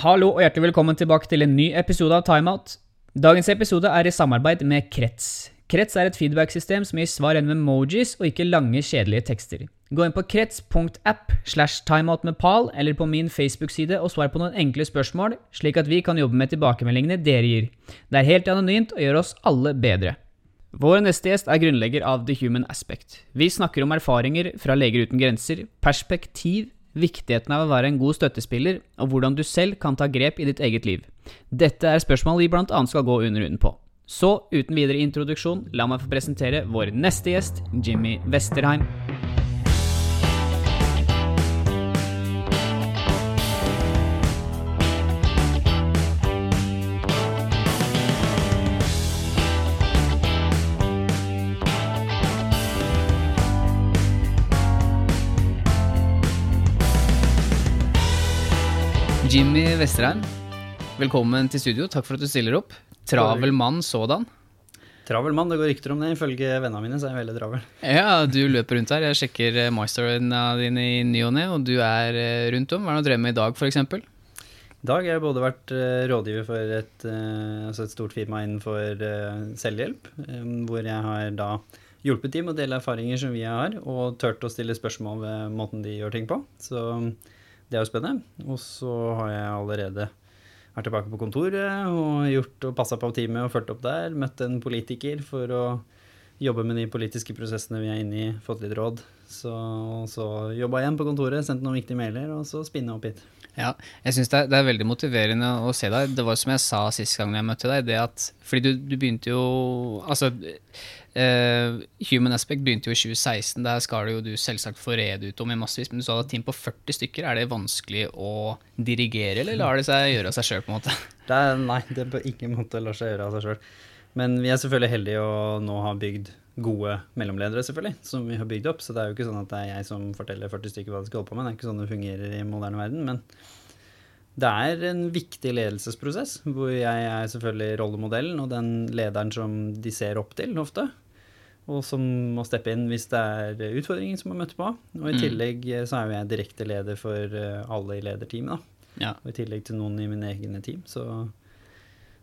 Hallo og hjertelig velkommen tilbake til en ny episode av Timeout. Dagens episode er i samarbeid med Krets. Krets er et feedback-system som gir svar gjennom emojis og ikke lange, kjedelige tekster. Gå inn på krets.app slash timeout med Pal eller på min Facebook-side og svar på noen enkle spørsmål, slik at vi kan jobbe med tilbakemeldingene dere gir. Det er helt anonymt og gjør oss alle bedre. Vår neste gjest er grunnlegger av The Human Aspect. Vi snakker om erfaringer fra Leger uten grenser, perspektiv, viktigheten av å være en god støttespiller, og hvordan du selv kan ta grep i ditt eget liv. Dette er spørsmål vi annet skal gå under runden på. Så uten videre introduksjon, la meg få presentere vår neste gjest, Jimmy Westerheim. Jimmy Vesterheim, velkommen til studio. Takk for at du stiller opp. Travel mann sådan. Travel mann, det går rykter om det. Ifølge vennene mine så er jeg veldig travel. Ja, du løper rundt her. Jeg sjekker eh, MyStoryen dine i ny og ne, og du er eh, rundt om. Hva er det du drømmer med i dag, f.eks.? I dag har jeg både vært eh, rådgiver for et, altså et stort firma innenfor selvhjelp, hvor jeg har da hjulpet dem med å dele erfaringer som vi har, og turt å stille spørsmål ved måten de gjør ting på. Så det er jo spennende. Og så har jeg allerede vært tilbake på kontoret og gjort og passa på teamet og fulgt opp der. Møtt en politiker for å jobbe med de politiske prosessene vi er inne i, fått litt råd. Så, så jobba igjen på kontoret, sendt noen viktige mailer, og så spinne opp hit. Ja, jeg syns det, det, er veldig motiverende å se deg. Det var som jeg sa sist gang jeg møtte deg, det at Fordi du, du begynte jo Altså, uh, Human Aspect begynte jo i 2016. Der skal det jo du selvsagt få rede ut om i massevis. Men du sa da, team på 40 stykker, er det vanskelig å dirigere, eller lar det seg gjøre av seg sjøl, på en måte? Det er, nei, det på ingen måte lar seg gjøre av seg sjøl. Men vi er selvfølgelig heldige å nå ha bygd gode mellomledere, selvfølgelig, som vi har bygd opp. Så det er jo ikke sånn at det er jeg som forteller 40 stykker hva de skal holde på med. Det er ikke sånn det fungerer i moderne verden. Men det er en viktig ledelsesprosess, hvor jeg er selvfølgelig rollemodellen og den lederen som de ser opp til ofte. Og som må steppe inn hvis det er utfordringer som må møte på. Og i mm. tillegg så er jo jeg direkte leder for eh, alle i lederteamet, da. Ja. Og i tillegg til noen i mine egne team. Så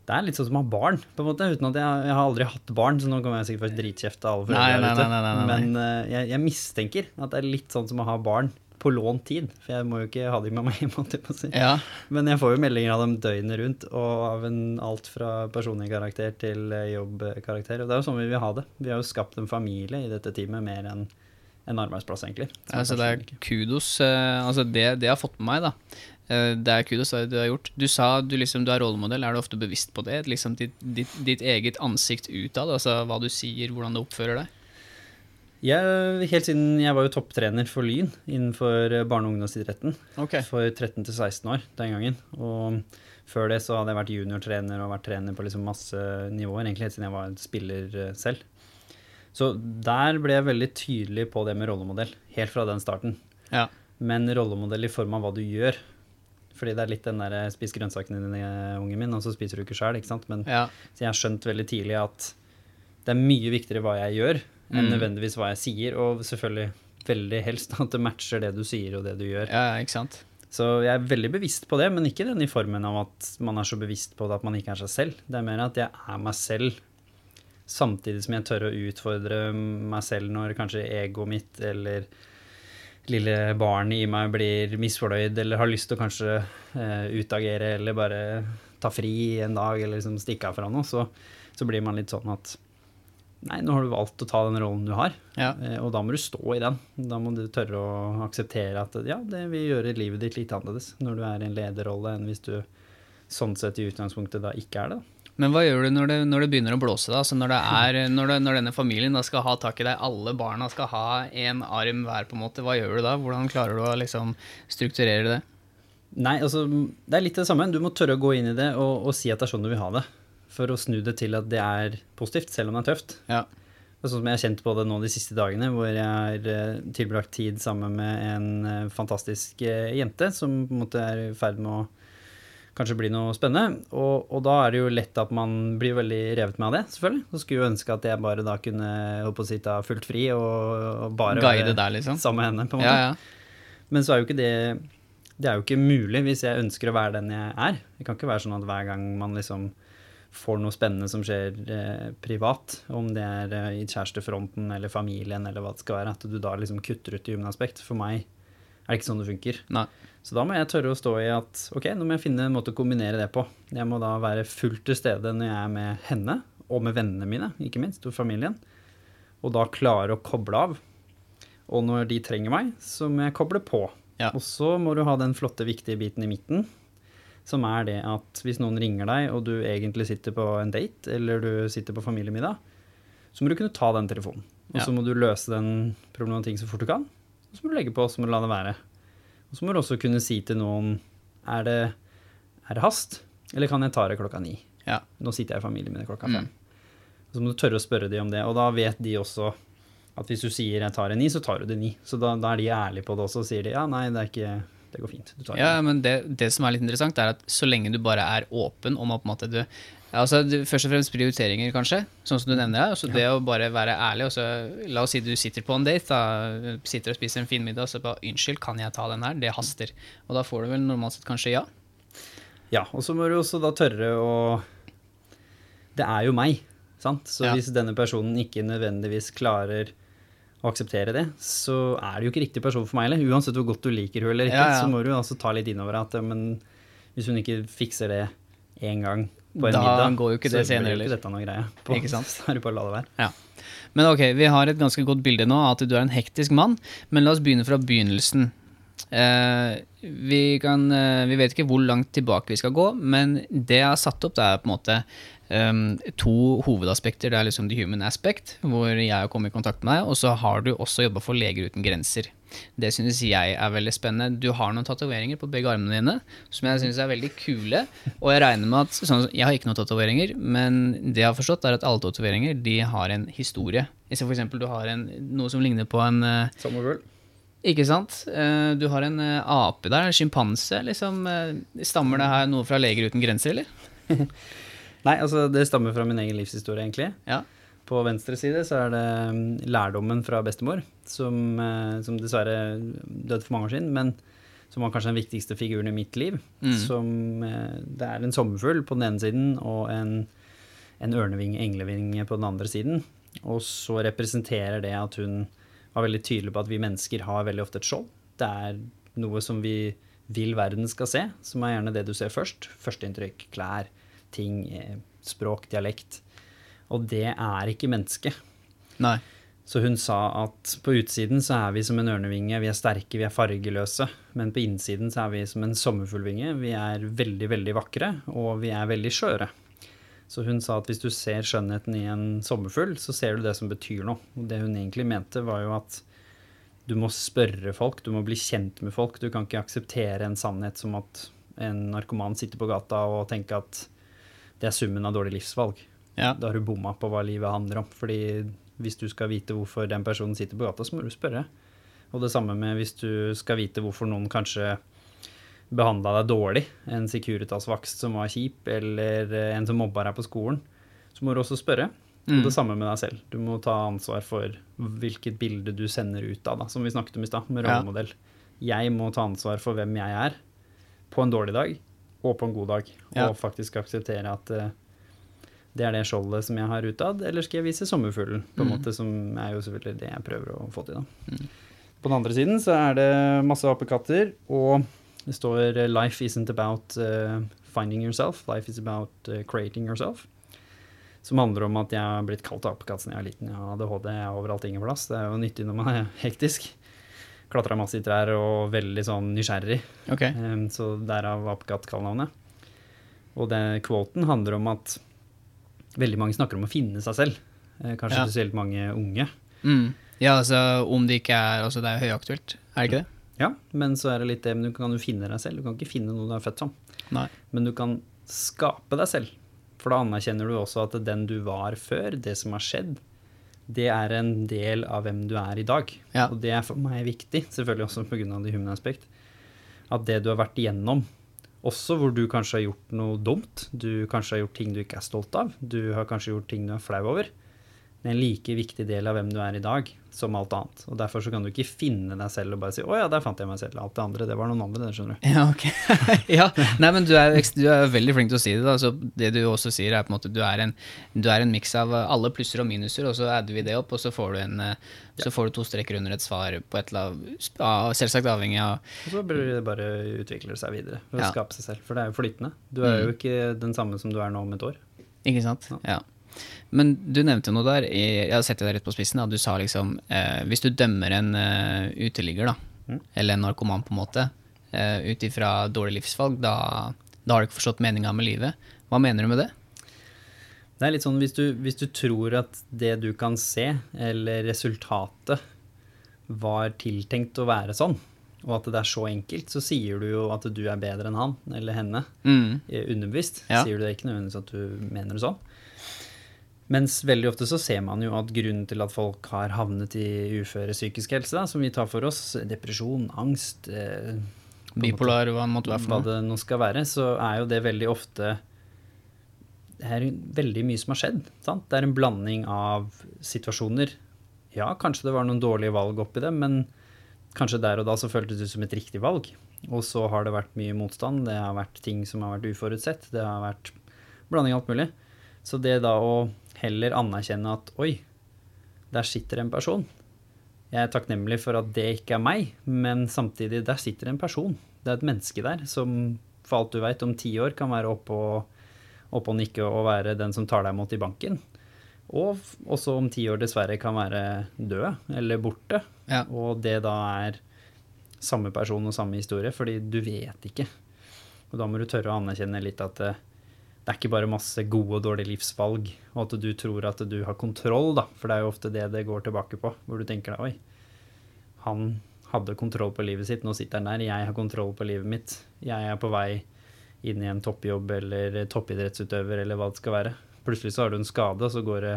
det er litt sånn som å ha barn, på en måte. Uten at jeg, jeg har aldri hatt barn, så nå kommer jeg sikkert først dritkjefte alle foreldre. Men uh, jeg, jeg, mistenker at det er litt sånn som å ha barn på lånt tid. For jeg må jo ikke ha dem med meg hjemme. Si. Ja. Men jeg får jo meldinger av dem døgnet rundt, og av en, alt fra personlig karakter til eh, jobbkarakter. Og det er jo sånn vi vil ha det. Vi har jo skapt en familie i dette teamet mer enn en arbeidsplass, egentlig. Altså, det er kudos. Uh, altså det, det jeg har fått med meg, da, Eh, det er kudos det du har gjort. Du sa du, liksom, du er rollemodell. Er du ofte bevisst på det? Liksom ditt, ditt, ditt eget ansikt utad? Altså hva du sier, hvordan du oppfører deg? Jeg, helt siden jeg var jo topptrener for Lyn innenfor barne- og ungdomsidretten okay. for 13 16 år den gangen. Og før det så hadde jeg vært juniortrener og vært trener på liksom masse nivåer, egentlig helt siden jeg var spiller eh, selv. Så der ble jeg veldig tydelig på det med rollemodell, helt fra den starten. Ja. Men rollemodell i form av hva du gjør. Fordi det er litt den der eh, 'spis grønnsakene dine, ungen min', og så spiser du ikke sjøl. Men ja. så jeg har skjønt veldig tidlig at det er mye viktigere hva jeg gjør, enn mm. nødvendigvis hva jeg sier. Og selvfølgelig veldig helst at det matcher det du sier og det du gjør. Ja, ikke sant? Så jeg er veldig bevisst på det, men ikke den i formen av at man er så bevisst på det at man ikke er seg selv. Det er mer at jeg er meg selv, samtidig som jeg tør å utfordre meg selv når kanskje egoet mitt eller lille barn i meg blir misfornøyd eller har lyst til å kanskje eh, utagere eller bare ta fri en dag eller liksom stikke av fra noe, så, så, blir man litt sånn at Nei, nå har du valgt å ta den rollen du har, ja. eh, og da må du stå i den. Da må du tørre å akseptere at ja, det vil gjøre livet ditt litt annerledes når du er i en lederrolle enn hvis du sånn sett i utgangspunktet da ikke er det. da. Men hva gjør du når det, når det begynner å blåse? da? Altså når, er, når, det, når, denne familien skal ha tak i deg, alle barna skal ha en arm hver, på en måte, hva gjør du da? Hvordan klarer du å liksom strukturere det? Nei, altså, Det er litt det samme. Du må tørre å gå inn i det og, og, si at det er sånn du vil ha det. For å snu det til at det er positivt, selv om det er tøft. Ja. Det er sånn som jeg har kjent på det nå de siste dagene, hvor jeg har eh, tilbrakt tid sammen med en eh, fantastisk eh, jente som på en måte er i ferd med å kanskje bli noe spennende. Og, og, da er det jo lett at man blir veldig revet med av det, selvfølgelig. Så skulle jo ønske at jeg bare da kunne holdt på å si ta fullt fri og, og bare Guide der, liksom. sammen med henne, på en måte. Ja, ja. Men så er jo ikke det Det er jo ikke mulig hvis jeg ønsker å være den jeg er. Det kan ikke være sånn at hver gang man liksom får noe spennende som skjer eh, privat, om det er eh, i kjærestefronten eller familien eller hva det skal være, at du da liksom kutter ut human aspekt. For meg er det ikke sånn det funker. Nei. Så da må jeg tørre å stå i at ok, nå må jeg finne en måte å kombinere det på. Jeg må da være fullt til stede når jeg er med henne, og med vennene mine, ikke minst, og familien. Og da klare å koble av. Og når de trenger meg, så må jeg koble på. Ja. Og så må du ha den flotte, viktige biten i midten, som er det at hvis noen ringer deg, og du egentlig sitter på en date, eller du sitter på familiemiddag, så må du kunne ta den telefonen. Og så Ja. må du løse den problematikken så fort du kan. Og så må du legge på, og så må du la det være. Og så må du også kunne si til noen er det, er det hast, eller kan jeg ta det klokka ni? Ja. Nå sitter jeg i familien min klokka Mm. fem. Mm. så må du tørre å spørre dem om det, og da vet de også at hvis du sier jeg tar en ni, så tar du det ni. Så da, da er de ærlige på det også, og sier de ja, nei, det er ikke Det går fint. Du tar Ja, en men det, det som er litt interessant, er at så lenge du bare er åpen om at på en måte du Altså, du, Først og fremst prioriteringer, kanskje, sånn som du nevner. her, Altså det å bare være ærlig. og så La oss si du sitter på en date, da, sitter og spiser en fin middag, og så bare 'Unnskyld, kan jeg ta den her?' Det haster. Og da får du vel normalt sett kanskje ja? Ja, og så må du også da tørre å Det er jo meg, sant? Så Ja. hvis denne personen ikke nødvendigvis klarer å akseptere det, så er du jo ikke riktig person for meg heller. Uansett hvor godt du liker hun eller ikke, Ja, ja. så må du altså ta litt innover at men hvis hun ikke fikser det én gang på en Da middag, går jo ikke det så blir senere jo ikke dette noe greie. På, Ikke sant? Så er det bare å la det være. Ja. Men ok, vi har et ganske godt bilde nå av at du er en hektisk mann, men la oss begynne fra begynnelsen. Eh, vi, kan, eh, vi vet ikke hvor langt tilbake vi skal gå, men det jeg har satt opp, det er på en måte um, to hovedaspekter. Det er liksom the human aspect, hvor jeg har kommet i kontakt med deg, og så har du også jobba for Leger uten grenser. Det synes jeg er veldig spennende. Du har noen tatoveringer på begge armene dine som jeg synes er veldig kule. Og jeg regner med at sånn, Jeg har ikke noen tatoveringer, men det jeg har forstått, er at alle tatoveringer har en historie. Hvis eksempel du har en, noe som ligner på en uh, Sommerfugl. Ikke sant? Eh, Du har en eh, ape der, en sjimpanse. Liksom, eh, stammer det her noe fra Leger uten grenser, eller? Nei, altså det stammer fra min egen livshistorie, egentlig. Ja. På venstre side så er det mm, lærdommen fra bestemor, som, som dessverre døde for mange år siden, men som var kanskje den viktigste figuren i mitt liv. Mm. Som, det er en sommerfugl på den ene siden og en, en ørnevinge, englevinge, på den andre siden. Og så representerer det at hun var veldig tydelig på at vi mennesker har veldig ofte et skjold. Det er noe som vi vil verden skal se, som er gjerne det du ser først. Førsteinntrykk, klær, ting, eh, språk, dialekt. Og det er ikke mennesket. Nei. Så hun sa at på utsiden så er vi som en ørnevinge, vi er sterke, vi er fargeløse. Men på innsiden så er vi som en sommerfuglvinge. Vi er veldig, veldig vakre, og vi er veldig skjøre. Så hun sa at hvis du ser skjønnheten i en sommerfugl, så ser du det som betyr noe. Og det hun egentlig mente, var jo at du må spørre folk, du må bli kjent med folk. Du kan ikke akseptere en sannhet som at en narkoman sitter på gata og tenker at det er summen av dårlige livsvalg Ja. da har du bomma på hva livet handler om. Fordi hvis du skal vite hvorfor den personen sitter på gata, så må du spørre. Og det samme med hvis du skal vite hvorfor noen kanskje behandla deg dårlig, en Securitas-vakst som var kjip, eller en som mobba deg på skolen, så må du også spørre. Mm. Og det samme med deg selv. Du må ta ansvar for hvilket bilde du sender ut av, da, som vi snakket om i stad, med Ja. Jeg må ta ansvar for hvem jeg er, på en dårlig dag og på en god dag. Ja. Og faktisk akseptere at eh, det er det skjoldet som jeg har utad, eller skal jeg vise sommerfuglen? På en Mm. måte Som er jo selvfølgelig det jeg prøver å få til. da. Mm. På den andre siden så er det masse apekatter, og det står eh, 'Life isn't about uh, finding yourself, life is about uh, creating yourself'. Som handler om at jeg har blitt kalt apekatt siden jeg var liten. Jeg har ADHD, jeg er overalt ingen plass. Det er jo nyttig når man er hektisk. Klatra masse i trær og veldig sånn nysgjerrig. Okay. Em, Så derav apekatt-kallenavnet. Og den quoten handler om at veldig mange snakker om å finne seg selv. Kanskje Ja. spesielt mange unge. Mm. Ja, altså om det ikke er Altså det er høyaktuelt, er det ikke det? Ja, men så er det litt det, men du kan jo finne deg selv. Du kan ikke finne noe du er født som. Nei. Men du kan skape deg selv. For da anerkjenner du også at den du var før, det som har skjedd, det er en del av hvem du er i dag. Ja. Og det er for meg viktig, selvfølgelig også pga. det human aspekt. At det du har vært igjennom, også hvor du kanskje har gjort noe dumt, du kanskje har gjort ting du ikke er stolt av, du har kanskje gjort ting du er flau over, er en like viktig del av hvem du er i dag, som alt annet. Og derfor så kan du ikke finne deg selv og bare si 'Å ja, der fant jeg meg selv'. Alt det andre, det var noen andre, det skjønner du. Ja, ok. ja. Nei, men du er, du er veldig flink til å si det. Da. Så det du også sier, er på en måte du er en, du er en miks av alle plusser og minuser, og så adder vi det opp, og så får du, en, eh, så får du to streker under et svar på et eller annet Selvsagt avhengig av Og så blir det bare utvikler seg videre for å Ja. skape seg selv. For det er jo flytende. Du er jo Mm. ikke den samme som du er nå om et år. Ikke sant? Ja. Men du nevnte noe der, jeg setter deg rett på spissen, da. du sa liksom eh, Hvis du dømmer en eh, uteligger, da, Mm. eller en narkoman på en måte, eh, ut ifra dårlig livsvalg, da, da har du ikke forstått meninga med livet. Hva mener du med det? Det er litt sånn hvis du, hvis du tror at det du kan se, eller resultatet, var tiltenkt å være sånn, og at det er så enkelt, så sier du jo at du er bedre enn han eller henne. Mm. eh, Underbevisst Ja. sier du det ikke nødvendigvis at du mener det sånn. Mens veldig ofte så ser man jo at grunnen til at folk har havnet i uføre psykisk helse, da, som vi tar for oss, depresjon, angst eh, Bipolar, hva måtte være for noe. det nå skal være, så er jo det veldig ofte Det er veldig mye som har skjedd. Sant? Det er en blanding av situasjoner. Ja, kanskje det var noen dårlige valg oppi det, men kanskje der og da så føltes det ut som et riktig valg. Og så har det vært mye motstand, det har vært ting som har vært uforutsett, det har vært blanding av alt mulig. Så det da å heller anerkjenne at oi, der sitter en person. Jeg er takknemlig for at det ikke er meg, men samtidig, der sitter en person. Det er et menneske der som for alt du veit om ti år kan være oppe og, oppe og nikke og være den som tar deg imot i banken. Og også om ti år dessverre kan være død eller borte. Ja. Og det da er samme person og samme historie, fordi du vet ikke. Og da må du tørre å anerkjenne litt at det, er ikke bare masse gode og dårlige livsvalg, og at du tror at du har kontroll, da. For det er jo ofte det det går tilbake på, hvor du tenker deg oi, han hadde kontroll på livet sitt, nå sitter han der, jeg har kontroll på livet mitt. Jeg er på vei inn i en toppjobb eller toppidrettsutøver eller hva det skal være. Plutselig så har du en skade, og så går det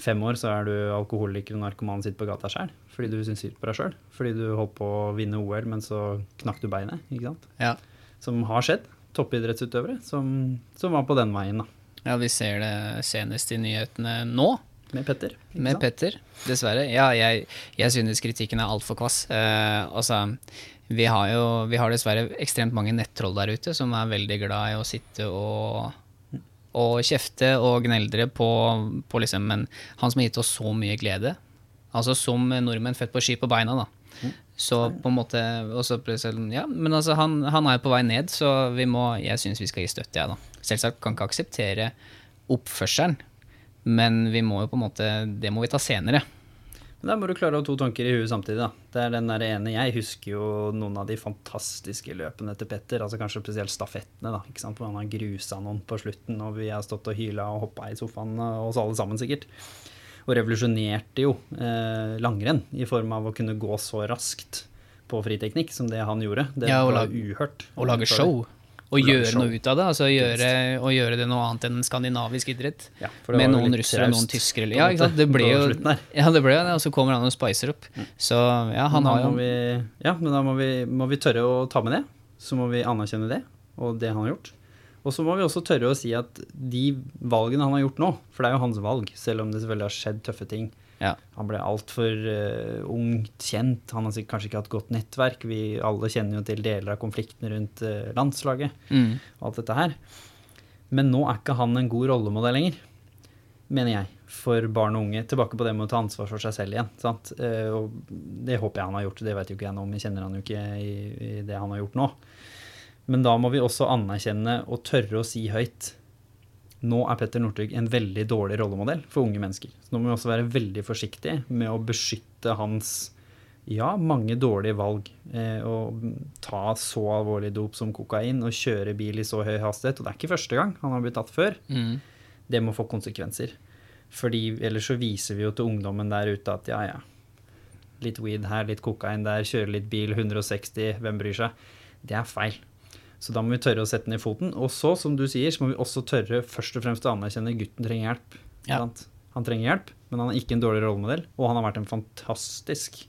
fem år, så er du alkoholiker og narkoman sitter på gata sjøl. Fordi du syns synd på deg sjøl. Fordi du holdt på å vinne OL, men så knakk du beinet. ikke sant? Ja. Som har skjedd. Toppidrettsutøvere som, som var på den veien, da. ja, vi ser det senest i nyhetene nå. Med Petter. Med sant? Petter, dessverre. Ja, jeg, jeg synes kritikken er altfor kvass. Eh, altså, vi har jo vi har dessverre ekstremt mange nettroll der ute som er veldig glad i å sitte og, og kjefte og gneldre på, på liksom Men han som har gitt oss så mye glede, altså som nordmenn født på ski på beina, da. Så på en måte Ja, men altså, han, han er på vei ned, så vi må Jeg syns vi skal gi støtte, jeg, da. Selvsagt kan ikke akseptere oppførselen, men vi må jo på en måte Det må vi ta senere. Men da må du klare å ha to tanker i huet samtidig. da. Det er den der ene, Jeg husker jo noen av de fantastiske løpene til Petter, altså kanskje spesielt stafettene, da, ikke sant? hvor han har grusa noen på slutten, og vi har stått og hyla og hoppa i sofaen, oss alle sammen sikkert. Og revolusjonerte jo eh, langrenn i form av å kunne gå så raskt på friteknikk som det han gjorde. Det Ja, og var lage, uhørt. Å lage show. Og lage gjøre show. noe ut av det. Altså gjøre, og gjøre det noe annet enn en skandinavisk idrett. Ja, Med noen russere og noen tyskere. Ja, ikke sant. Det ble jo. Ja, det ble det, og så kommer han og spicer opp. Så ja, han har jo ja, men da må vi, må vi tørre å ta med det. Så må vi anerkjenne det, og det han har gjort. Og så må vi også tørre å si at de valgene han har gjort nå, for det er jo hans valg, selv om det selvfølgelig har skjedd tøffe ting. Ja. Han ble altfor uh, ungt kjent, han har sikkert kanskje ikke hatt godt nettverk. Vi alle kjenner jo til deler av konflikten rundt uh, landslaget Mm. og alt dette her. Men nå er ikke han en god rollemodell lenger, mener jeg, for barn og unge. Tilbake på det med å ta ansvar for seg selv igjen. Sant? Uh, og det håper jeg han har gjort, det vet jo ikke jeg nå jeg kjenner han jo ikke i, i det han har gjort nå. Men da må vi også anerkjenne og tørre å si høyt nå er Petter Northug en veldig dårlig rollemodell for unge mennesker. Så nå må vi også være veldig forsiktige med å beskytte hans ja, mange dårlige valg. Eh, ta så alvorlig dop som kokain og kjøre bil i så høy hastighet. Og det er ikke første gang han har blitt tatt før. Mm. Det må få konsekvenser. Fordi ellers så viser vi jo til ungdommen der ute at ja, ja. Litt weed her, litt kokain der, kjøre litt bil, 160, hvem bryr seg? Det er feil. Så da må vi tørre å sette ned foten. Og så, som du sier, så må vi også tørre først og fremst å anerkjenne gutten trenger hjelp. Ja. sant? Han trenger hjelp, men han er ikke en dårlig rollemodell. Og han har vært en fantastisk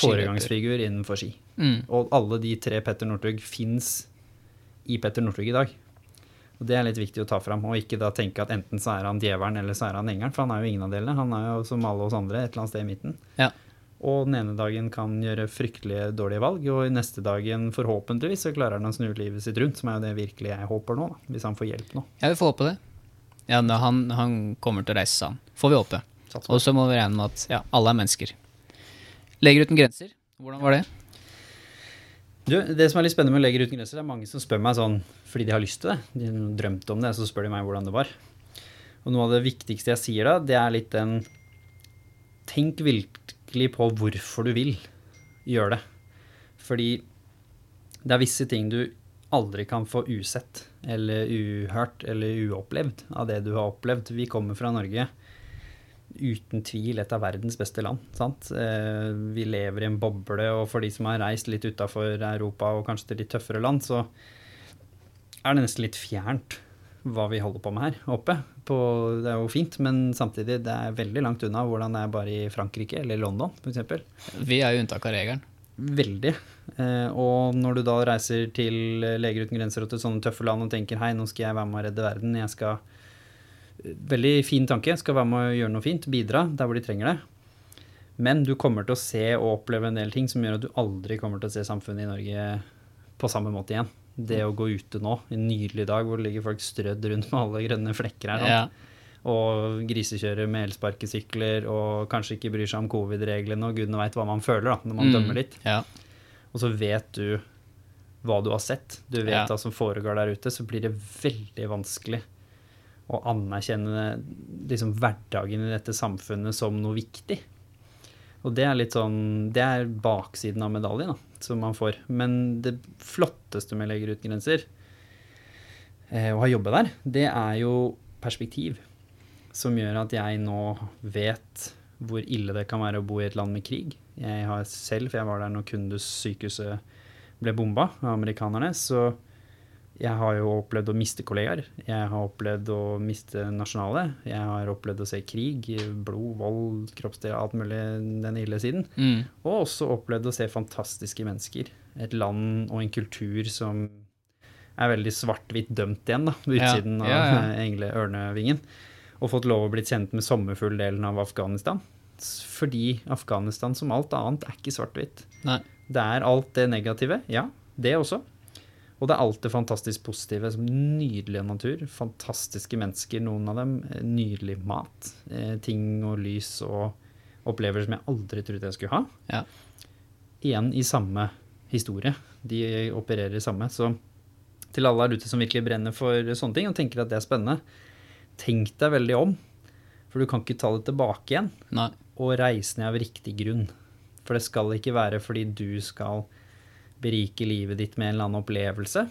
foregangsfigur innenfor ski. Mm. Og alle de tre Petter Northug fins i Petter Northug i dag. Og det er litt viktig å ta fram, og ikke da tenke at enten så er han djevelen eller så er han engelen, for han er jo ingen av delene. Han er jo som alle oss andre et eller annet sted i midten. Ja. Og den ene dagen kan gjøre fryktelig dårlige valg, og i neste dagen forhåpentligvis så klarer han å snu livet sitt rundt, som er jo det virkelig jeg håper nå, da, hvis han får hjelp nå. Jeg vil få håpe det. Ja, han, han kommer til å reise seg, han. Får vi håpe. Og så må vi regne med at ja, alle er mennesker. Leger uten grenser, hvordan var det? Du, det som er litt spennende med Leger uten grenser, det er mange som spør meg sånn fordi de har lyst til det. De har drømt om det, så spør de meg hvordan det var. Og noe av det viktigste jeg sier da, det er litt den Tenk virkelig på hvorfor du vil gjøre det. Fordi det er visse ting du aldri kan få usett eller uhørt eller uopplevd av det du har opplevd. Vi kommer fra Norge uten tvil et av verdens beste land. Sant? Eh, Vi lever i en boble, og for de som har reist litt utafor Europa og kanskje til litt tøffere land, så er det nesten litt fjernt hva vi holder på med her oppe. På, det er jo fint, men samtidig det er veldig langt unna hvordan det er bare i Frankrike eller London f.eks. Vi er jo unntak av regelen. Veldig. Eh, og når du da reiser til Leger uten grenser og til sånne tøffe land og tenker hei, nå skal jeg være med å redde verden, jeg skal Veldig fin tanke, skal være med å gjøre noe fint, bidra der hvor de trenger det. Men du kommer til å se og oppleve en del ting som gjør at du aldri kommer til å se samfunnet i Norge på samme måte igjen. Det å gå ute nå, en nydelig dag hvor det ligger folk strødd rundt med alle grønne flekker her, Ja. og grisekjører med elsparkesykler og kanskje ikke bryr seg om covid-reglene, og gudene veit hva man føler da, når man Mm. dømmer litt. Ja. Og så vet du hva du har sett, du vet Ja. hva som foregår der ute, så blir det veldig vanskelig å anerkjenne liksom hverdagen i dette samfunnet som noe viktig. Og det er litt sånn Det er baksiden av medaljen da, som man får. Men det flotteste med Leger uten grenser, eh, å ha jobbet der, det er jo perspektiv. Som gjør at jeg nå vet hvor ille det kan være å bo i et land med krig. Jeg har selv, for jeg var der når Kundus sykehuset ble bomba av amerikanerne, så jeg har jo opplevd å miste kollegaer. Jeg har opplevd å miste nasjonale. Jeg har opplevd å se krig, blod, vold, kroppsdeler, alt mulig den ille siden. Mm. Og også opplevd å se fantastiske mennesker. Et land og en kultur som er veldig svart-hvitt dømt igjen, da, på utsiden ja, ja. av eh, engle-ørnevingen. Og fått lov å bli kjent med sommerfugldelen av Afghanistan. Fordi Afghanistan, som alt annet, er ikke svart-hvitt. Det er alt det negative, ja, det også. Og det er alt det fantastisk positive, som nydelig natur, fantastiske mennesker, noen av dem, eh, nydelig mat, eh, ting og lys og opplevelser som jeg aldri trodde jeg skulle ha. Ja. Igjen i samme historie. De opererer i samme. Så til alle der ute som virkelig brenner for sånne ting og tenker at det er spennende, tenk deg veldig om. For du kan ikke ta det tilbake igjen Nei. og reise ned av riktig grunn. For det skal ikke være fordi du skal berike livet ditt med en eller annen opplevelse.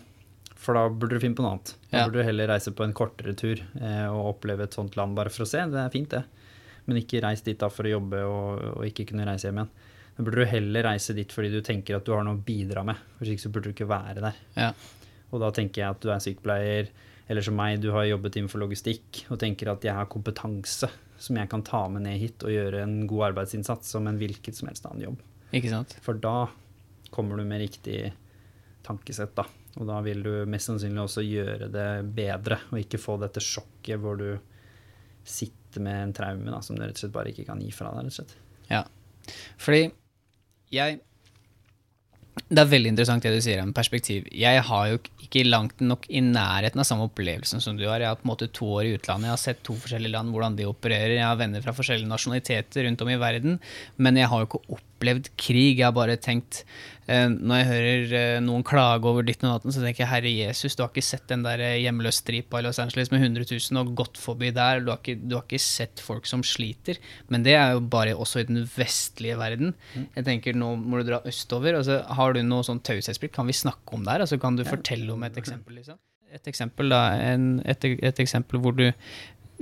For da burde du finne på noe annet. Da Ja. burde du heller reise på en kortere tur eh, og oppleve et sånt land bare for å se. Det er fint, det. Men ikke reis dit da for å jobbe og, og ikke kunne reise hjem igjen. Da burde du heller reise dit fordi du tenker at du har noe å bidra med. Hvis ikke så burde du ikke være der. Ja. Og da tenker jeg at du er sykepleier, eller som meg, du har jobbet innenfor logistikk, og tenker at jeg har kompetanse som jeg kan ta med ned hit og gjøre en god arbeidsinnsats som en hvilket som helst annen jobb. Ikke sant? For da kommer du med riktig tankesett, da. Og da vil du mest sannsynlig også gjøre det bedre, og ikke få dette sjokket hvor du sitter med en traume da, som du rett og slett bare ikke kan gi fra deg. rett og slett. Ja. Fordi jeg Det er veldig interessant det du sier om perspektiv. Jeg har jo ikke langt nok i nærheten av samme opplevelsen som du har. Jeg har på en måte to år i utlandet, jeg har sett to forskjellige land, hvordan de opererer. Jeg har venner fra forskjellige nasjonaliteter rundt om i verden, men jeg har jo ikke opplevd krig. Jeg har bare tenkt eh, Når jeg hører eh, noen klage over ditten og datten, så tenker jeg herre Jesus, du har ikke sett den der eh, hjemløsstripa i Los Angeles med 100 000 og gått forbi der. Du har, ikke, du har ikke sett folk som sliter. Men det er jo bare også i den vestlige verden. Jeg tenker Nå må du dra østover. Altså, har du noe sånn taushetsplikt? Kan vi snakke om det her? Altså, kan du fortelle om et eksempel? Liksom? Et eksempel, da. En, et, et eksempel hvor du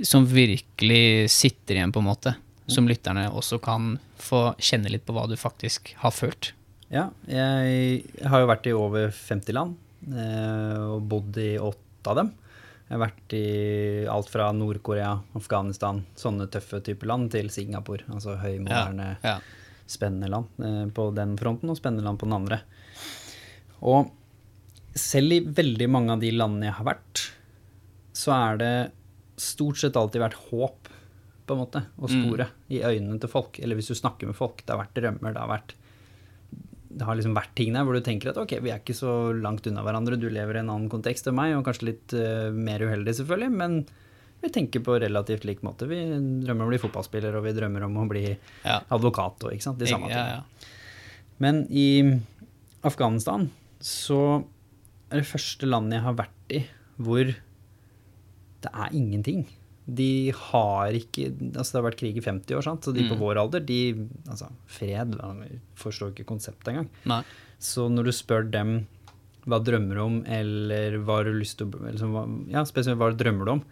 som virkelig sitter igjen, på en måte. Som lytterne også kan få kjenne litt på hva du faktisk har følt. Ja, jeg har jo vært i over 50 land, eh, og bodd i åtte av dem. Jeg har vært i alt fra Nord-Korea, Afghanistan, sånne tøffe typer land, til Singapore. Altså høymoderne, Ja. spennende land eh, på den fronten, og spennende land på den andre. Og selv i veldig mange av de landene jeg har vært, så er det stort sett alltid vært håp, på en måte, å spore i øynene til folk. Eller hvis du snakker med folk. Det har vært drømmer, det har vært det har liksom vært ting der hvor du tenker at ok, vi er ikke så langt unna hverandre, du lever i en annen kontekst enn meg, og kanskje litt uh, mer uheldig, selvfølgelig, men vi tenker på relativt lik måte. Vi drømmer om å bli fotballspiller, og vi drømmer om å bli Ja. advokat og ikke sant, de samme ja, tingene. ja. Men i Afghanistan så er det første landet jeg har vært i hvor det er ingenting. De har ikke Altså, det har vært krig i 50 år, sant, så de på Mm. vår alder, de Altså, fred Forstår ikke konseptet engang. Nei. Så når du spør dem hva drømmer du om, eller hva har du lyst til sånn, hva- Ja, spesielt hva drømmer du om,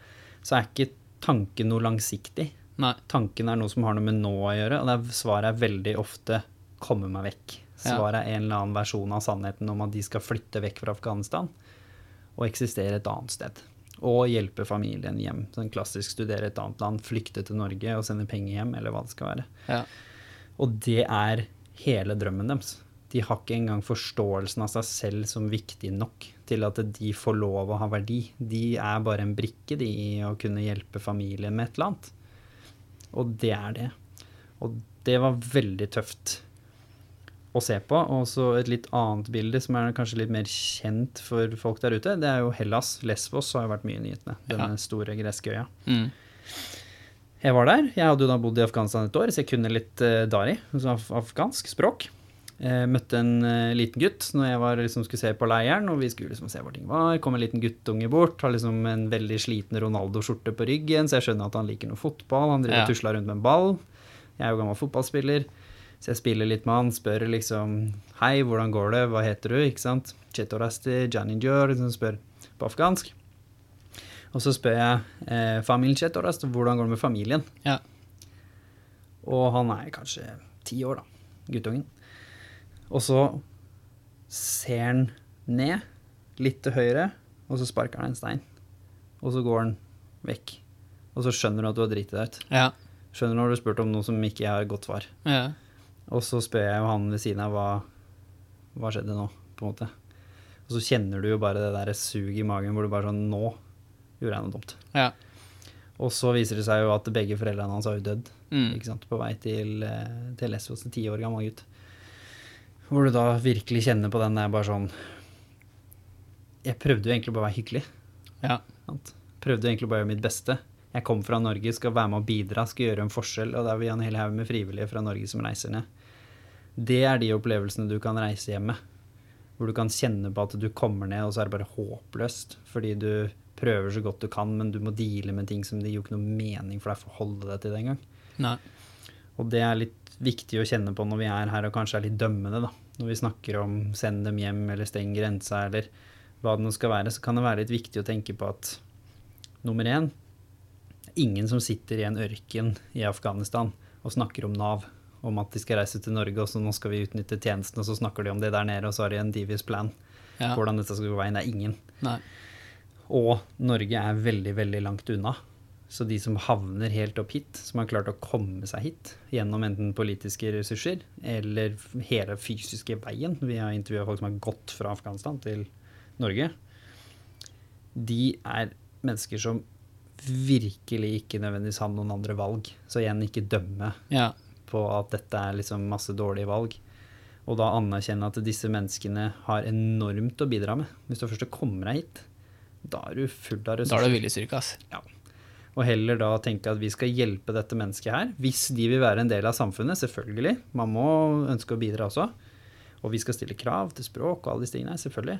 så er ikke tanken noe langsiktig. Nei. Tanken er noe som har noe med nå å gjøre, og det er, svaret er veldig ofte 'komme meg vekk'. Svaret er en eller annen versjon av sannheten om at de skal flytte vekk fra Afghanistan og eksistere et annet sted. Og hjelpe familien hjem. Sånn klassisk studere et annet land, flykte til Norge og sende penger hjem, eller hva det skal være. Ja. Og det er hele drømmen deres. De har ikke engang forståelsen av seg selv som viktig nok til at de får lov å ha verdi. De er bare en brikke de, i å kunne hjelpe familien med et eller annet. Og det er det. Og det var veldig tøft å se på. Og så et litt annet bilde som er kanskje litt mer kjent for folk der ute, det er jo Hellas. Lesvos har jo vært mye i nyhetene. Denne Ja. store greske øya. Mm. Jeg var der. Jeg hadde jo da bodd i Afghanistan et år, så jeg kunne litt uh, dari, altså af afghansk språk. Jeg møtte en uh, liten gutt når jeg var, liksom, skulle se på leiren, og vi skulle liksom se hvor ting var. Kom en liten guttunge bort, har liksom en veldig sliten Ronaldo-skjorte på ryggen, så jeg skjønner at han liker noe fotball. Han driver Ja. og tusler rundt med en ball. Jeg er jo gammel fotballspiller, så jeg spiller litt med han, spør liksom Hei, hvordan går det, hva heter du, ikke sant? Chetorasti, Janinjor, liksom spør på afghansk. Og så spør jeg eh, familien Chetorast, hvordan går det med familien? Ja. Og han er kanskje ti år, da, guttungen. Og så ser han ned, litt til høyre, og så sparker han en stein. Og så går han vekk. Og så skjønner du at du har driti deg ut. Ja. Skjønner når du har spurt om noe som ikke har godt svar. Ja. Og så spør jeg jo han ved siden av hva, hva skjedde nå, på en måte. Og så kjenner du jo bare det der suget i magen hvor du bare sånn Nå gjorde jeg noe dumt. Ja. Og så viser det seg jo at begge foreldrene hans har jo dødd. Mm. Ikke sant? På vei til, eh, til Lesvos, en ti år gammel gutt. Hvor du da virkelig kjenner på den der bare sånn Jeg prøvde jo egentlig bare å være hyggelig. Ja. Sant? Prøvde jo egentlig bare å gjøre mitt beste. Jeg kom fra Norge, skal være med og bidra, skal gjøre en forskjell. Og der vil en hel haug med frivillige fra Norge som reiser ned. Det er de opplevelsene du kan reise hjem med. Hvor du kan kjenne på at du kommer ned, og så er det bare håpløst. Fordi du prøver så godt du kan, men du må deale med ting som det gir jo ikke noe mening for deg å forholde deg til det engang. Og det er litt viktig å kjenne på når vi er her og kanskje er litt dømmende, da. Når vi snakker om send dem hjem eller steng grensa eller hva det nå skal være, så kan det være litt viktig å tenke på at nummer én Ingen som sitter i en ørken i Afghanistan og snakker om Nav, om at de skal reise til Norge, og så nå skal vi utnytte tjenesten, og så snakker de om det der nede, og så har de en devious plan. Ja. Hvordan dette skal gå veien. Er ingen. Nei. Og Norge er veldig, veldig langt unna. Så de som havner helt opp hit, som har klart å komme seg hit gjennom enten politiske ressurser eller hele fysiske veien Vi har intervjua folk som har gått fra Afghanistan til Norge. De er mennesker som virkelig ikke nødvendigvis har noen andre valg. Så igjen, ikke dømme Ja. På at dette er liksom masse dårlige valg. Og da anerkjenne at disse menneskene har enormt å bidra med. Hvis du først kommer deg hit, da er du full av Da er du viljestyrke, ass. Og heller da tenke at vi skal hjelpe dette mennesket her, hvis de vil være en del av samfunnet, selvfølgelig. Man må ønske å bidra også. Og vi skal stille krav til språk og alle disse tingene, selvfølgelig.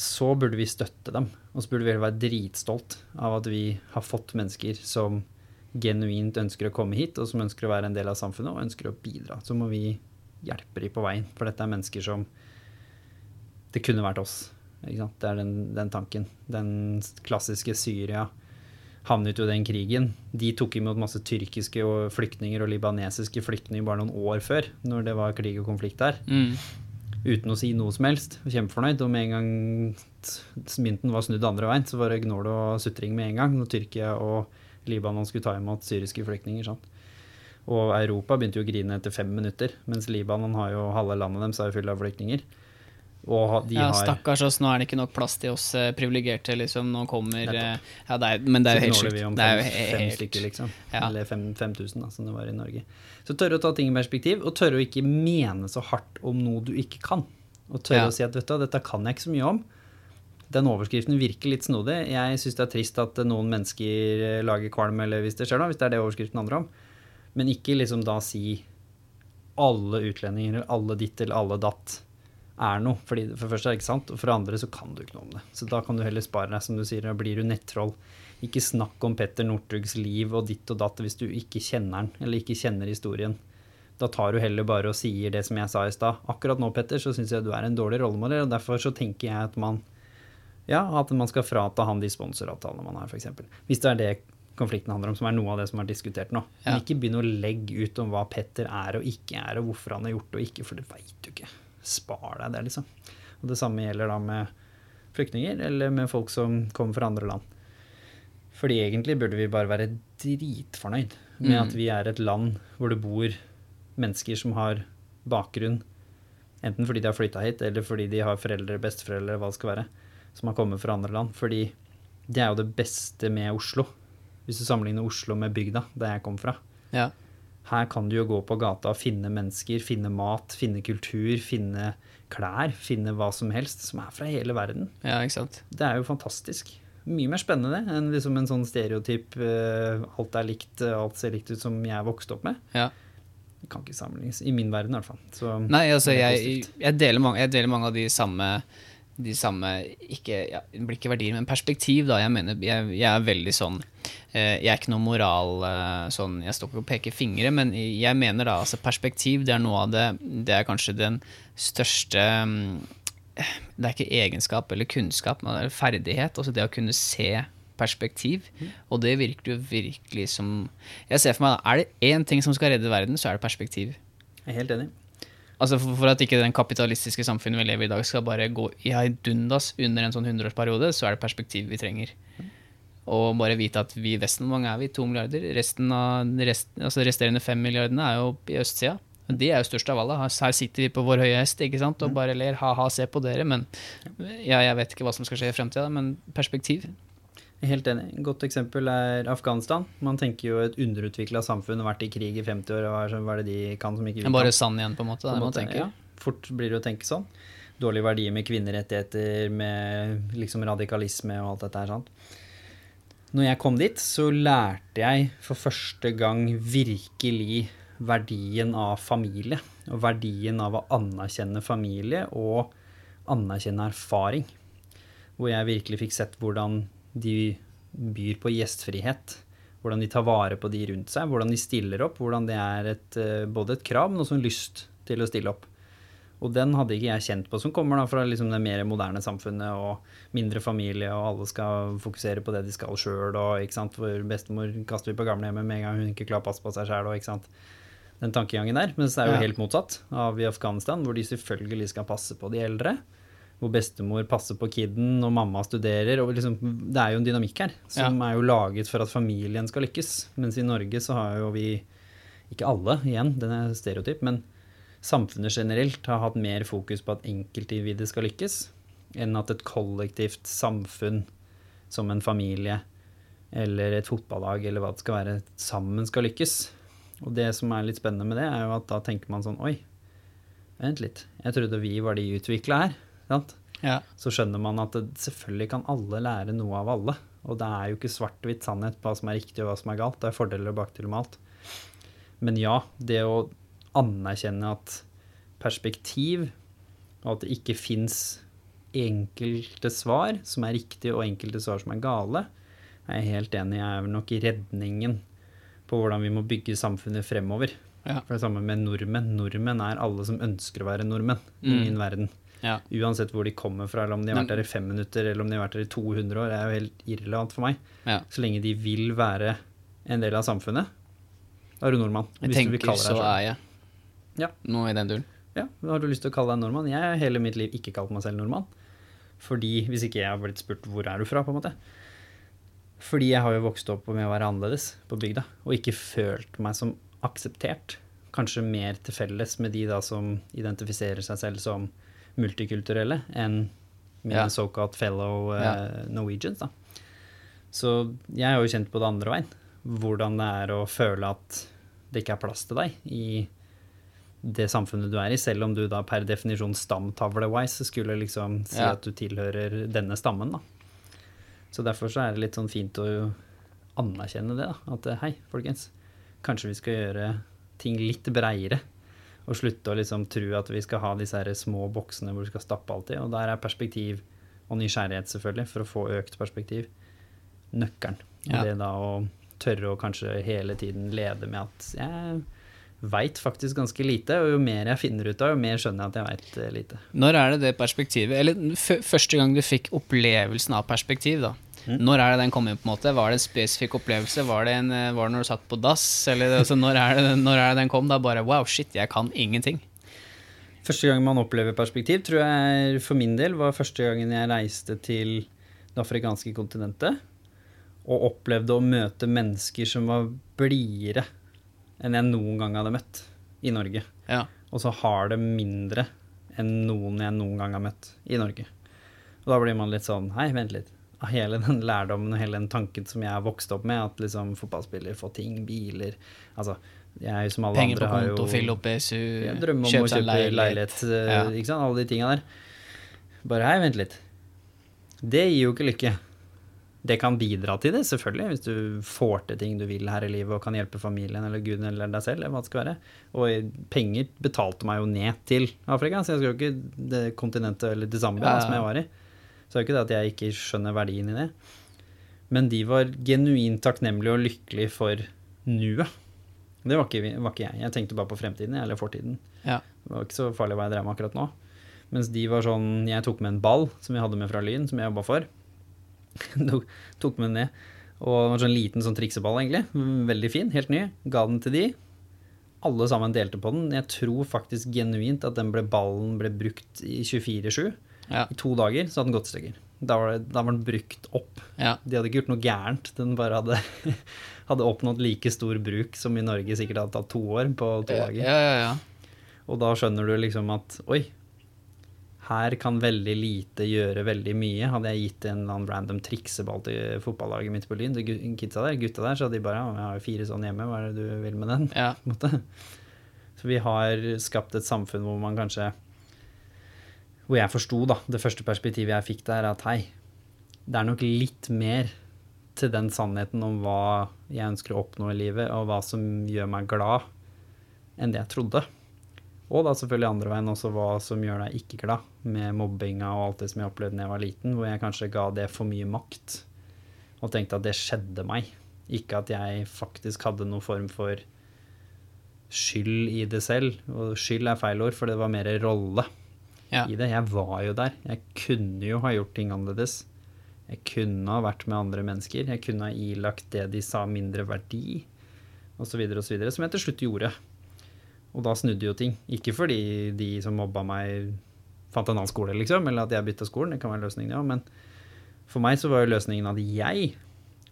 Så burde vi støtte dem. Og så burde vi være dritstolt av at vi har fått mennesker som genuint ønsker å komme hit, og som ønsker å være en del av samfunnet og ønsker å bidra. Så må vi hjelpe dem på veien, for dette er mennesker som Det kunne vært oss. Det er den, den tanken. Den klassiske Syria havnet jo i den krigen. De tok imot masse tyrkiske og flyktninger og libanesiske flyktninger bare noen år før, når det var krig og konflikt der. Mm. Uten å si noe som helst. Kjempefornøyd. Og med en gang mynten var snudd andre veien, så var det gnål og sutring med en gang når Tyrkia og Libanon skulle ta imot syriske flyktninger. Sant? Og Europa begynte jo å grine etter fem minutter, mens Libanon har jo halve landet deres er jo full av flyktninger. Og de Ja, stakkars oss, nå er det ikke nok plass til oss eh, privilegerte, liksom. Nå kommer eh, Ja, det er, men det er jo helt sjukt. Det er jo fem, fem stykker, liksom. Ja. Eller fem- 5000, som det var i Norge. Så tørre å ta ting i perspektiv, og tørre å ikke mene så hardt om noe du ikke kan. Og tørre Ja. å si at vet du, dette kan jeg ikke så mye om. Den overskriften virker litt snodig. Jeg syns det er trist at noen mennesker eh, lager kvalm, eller hvis det skjer, noe, hvis det er det overskriften handler om. Men ikke liksom da si alle utlendinger eller alle ditt eller alle datt er noe. Fordi For det første er det ikke sant, og for det andre så kan du ikke noe om det. Så da kan du heller spare deg, som du sier, da blir du nettroll. Ikke snakk om Petter Northugs liv og ditt og datt hvis du ikke kjenner den, eller ikke kjenner historien. Da tar du heller bare og sier det som jeg sa i stad. Akkurat nå, Petter, så syns jeg du er en dårlig rollemodell, og derfor så tenker jeg at man ja, at man skal frata han de sponsoravtalene man har, f.eks. Hvis det er det konflikten handler om, som er noe av det som er diskutert nå. Ja. Men ikke begynn å legge ut om hva Petter er og ikke er, og hvorfor han har gjort det og ikke, for det veit du ikke. Spar deg det, liksom. Og det samme gjelder da med flyktninger, eller med folk som kommer fra andre land. Fordi egentlig burde vi bare være dritfornøyd med Mm. at vi er et land hvor det bor mennesker som har bakgrunn, enten fordi de har flytta hit, eller fordi de har foreldre, besteforeldre, hva det skal være, som har kommet fra andre land. Fordi det er jo det beste med Oslo. Hvis du sammenligner Oslo med bygda, der jeg kom fra. Ja. Her kan du jo gå på gata og finne mennesker, finne mat, finne kultur, finne klær, finne hva som helst, som er fra hele verden. ja, ikke sant. Det er jo fantastisk. Mye mer spennende enn liksom en sånn stereotyp eh, alt er likt, eh, alt ser likt ut som jeg vokste opp med. Ja. Det kan ikke sammenlignes. I min verden, i hvert fall. Så Nei, altså, jeg, jeg, deler mange, jeg deler mange av de samme de samme ikke, ja, blir ikke verdier, men perspektiv, da. Jeg mener, jeg, jeg er veldig sånn eh, Jeg er ikke noe moral eh, sånn Jeg står ikke og peker fingre, men jeg mener da altså perspektiv, det er noe av det Det er kanskje den største mm, Det er ikke egenskap eller kunnskap, men det er ferdighet. Altså det å kunne se perspektiv. Og det virker jo virkelig som Jeg ser for meg, da, er det én ting som skal redde verden, så er det perspektiv. jeg er helt enig. Altså for, for at ikke den kapitalistiske samfunnet vi lever i i dag skal bare gå i heidundas under en sånn hundreårsperiode, så er det perspektiv vi trenger. Og bare vite at vi i Vesten, hvor mange er vi? To milliarder? Resten av, rest, altså resterende fem milliardene er jo i østsida. De er jo størst av alle. Her her sitter vi på vår høye hest ikke sant? og bare ler ha-ha, se på dere. Men ja, jeg vet ikke hva som skal skje i fremtida, men perspektiv. Helt enig. Et godt eksempel er Afghanistan. Man tenker jo et underutvikla samfunn, vært i krig i 50 år, og hva er så- hva er det de kan som ikke vi kan? bare sann igjen, på en måte. på en man måte, ja. Fort blir det å tenke sånn. Dårlige verdier med kvinnerettigheter, med liksom radikalisme og alt dette her. sant? Når jeg kom dit, så lærte jeg for første gang virkelig verdien av familie. Og verdien av å anerkjenne familie og anerkjenne erfaring. Hvor jeg virkelig fikk sett hvordan de byr på gjestfrihet. Hvordan de tar vare på de rundt seg, hvordan de stiller opp. Hvordan det er et, eh, både et krav, men også en lyst til å stille opp. Og den hadde ikke jeg kjent på, som kommer da fra liksom det mer moderne samfunnet og mindre familie, og alle skal fokusere på det de skal sjøl, og ikke sant, for bestemor kaster vi på gamlehjemmet med en gang hun ikke klarer å passe på seg sjæl, og ikke sant. Den tankegangen der. Mens det er jo helt motsatt av i Afghanistan, hvor de selvfølgelig skal passe på de eldre. Hvor bestemor passer på kiden, og mamma studerer. og liksom, Det er jo en dynamikk her som er jo laget for at familien skal lykkes. Mens i Norge så har jo vi, ikke alle igjen, den er stereotyp, men samfunnet generelt har hatt mer fokus på at enkeltindividet skal lykkes, enn at et kollektivt samfunn som en familie eller et fotballag eller hva det skal være, sammen skal lykkes. Og det som er litt spennende med det, er jo at da tenker man sånn Oi, vent litt. Jeg trodde vi var de utvikla her. Sant? Ja. Så skjønner man at det, selvfølgelig kan alle lære noe av alle. Og det er jo ikke svart-hvitt sannhet på hva som er riktig og hva som er galt. Det er fordeler og bakdeler med alt. Men ja, det å anerkjenne at perspektiv, og at det ikke fins enkelte svar som er riktige, og enkelte svar som er gale, er jeg helt enig i er nok redningen på hvordan vi må bygge samfunnet fremover. Ja. For det samme med nordmenn. Nordmenn er alle som ønsker å være nordmenn i Mm. min verden. Ja. Uansett hvor de kommer fra, eller om de har vært der i fem minutter, eller om de har vært der i 200 år, er jo helt irrelevant for meg. ja. Så lenge de vil være en del av samfunnet, da er du nordmann. Jeg Hvis du vil tenker så er jeg. Ja. Noe i den duren. Ja, Har du lyst til å kalle deg nordmann? Jeg har hele mitt liv ikke kalt meg selv nordmann. Fordi, Hvis ikke jeg har blitt spurt hvor er du fra, på en måte. Fordi jeg har jo vokst opp med å være annerledes på bygda, og ikke følt meg som akseptert. Kanskje mer til felles med de da som identifiserer seg selv som multikulturelle enn mine Ja. såkalt fellow eh, Ja. Norwegians. da. Så jeg har jo kjent på det andre veien. Hvordan det er å føle at det ikke er plass til deg i det samfunnet du er i, selv om du da per definisjon stamtavle-wise skulle liksom si Ja. at du tilhører denne stammen, da. Så derfor så er det litt sånn fint å anerkjenne det, da. At eh, hei, folkens, kanskje vi skal gjøre ting litt breiere. Og slutte å liksom tro at vi skal ha disse her små boksene hvor du skal stappe alt i. Og der er perspektiv og nysgjerrighet, selvfølgelig, for å få økt perspektiv, nøkkelen. Ja. det da å tørre å kanskje hele tiden lede med at jeg veit faktisk ganske lite, og jo mer jeg finner ut av, jo mer skjønner jeg at jeg veit lite. Når er det det perspektivet Eller første gang du fikk opplevelsen av perspektiv, da. Mm. Når er det den kom inn, på en måte? Var det en spesifikk opplevelse? Var det, en, eh, var det når du satt på dass? Eller altså, når, er det, når er det den kom? Da bare wow, shit, jeg kan ingenting. Første gang man opplever perspektiv, tror jeg for min del var første gangen jeg reiste til det afrikanske kontinentet og opplevde å møte mennesker som var blidere enn jeg noen gang hadde møtt i Norge. Ja. Og så har det mindre enn noen jeg noen gang har møtt i Norge. Og da blir man litt sånn Hei, vent litt. Hele den lærdommen og hele den tanken som jeg har vokst opp med, at liksom fotballspillere får ting, biler Altså, jeg som alle Penger på andre har jo konto, fylle opp BSU, om kjøpe seg leilighet, leilighet. Ja. ikke sant? alle de tinga der. Bare hei, vent litt. Det gir jo ikke lykke. Det kan bidra til det, selvfølgelig, hvis du får til ting du vil her i livet og kan hjelpe familien eller guden eller deg selv, eller hva det skal være. Og penger betalte meg jo ned til Afrika, så jeg skal jo ikke det kontinentet eller til Zambia Ja, ja. som jeg var i. Så det er jo ikke det at jeg ikke skjønner verdien i det. Men de var genuint takknemlige og lykkelige for nuet. Det var ikke, var ikke jeg. Jeg tenkte bare på fremtiden, eller fortiden. Ja. Det var ikke så farlig hva jeg drev med akkurat nå. Mens de var sånn Jeg tok med en ball som jeg hadde med fra Lyn, som jeg jobba for. Tok- med den ned. Og det var sånn liten sånn trikseball, egentlig. Veldig fin, helt ny. Ga den til de. Alle sammen delte på den. Jeg tror faktisk genuint at den ble, ballen ble brukt i 24-7. Ja. I to dager så hadde den gått i stykker. Da var, det, da var den brukt opp. Ja. De hadde ikke gjort noe gærent. Den bare hadde, hadde oppnådd like stor bruk som i Norge sikkert hadde tatt to år på to Ja, dager. ja, ja. Og da skjønner du liksom at oi, her kan veldig lite gjøre veldig mye. Hadde jeg gitt en eller annen random trikseball til fotballaget mitt på Lyn, til gu- kidsa der, gutta der, så hadde de bare ja, jeg har jo fire sånn hjemme, hva er det du vil med den? ja. Så vi har skapt et samfunn hvor man kanskje Hvor jeg forsto, da, det første perspektivet jeg fikk der, at hei, det er nok litt mer til den sannheten om hva jeg ønsker å oppnå i livet, og hva som gjør meg glad, enn det jeg trodde. Og da selvfølgelig andre veien også hva som gjør deg ikke glad, med mobbinga og alt det som jeg opplevde da jeg var liten, hvor jeg kanskje ga det for mye makt, og tenkte at det skjedde meg. Ikke at jeg faktisk hadde noen form for skyld i det selv. Og skyld er feil ord, for det var mer rolle Ja. i det. Jeg var jo der. Jeg kunne jo ha gjort ting annerledes. Jeg kunne ha vært med andre mennesker. Jeg kunne ha ilagt det de sa mindre verdi, osv., osv., som jeg til slutt gjorde. Og da snudde jo ting. Ikke fordi de som mobba meg, fant en annen skole, liksom, eller at jeg bytta skolen. Det kan være løsningen, ja. Men for meg så var jo løsningen at jeg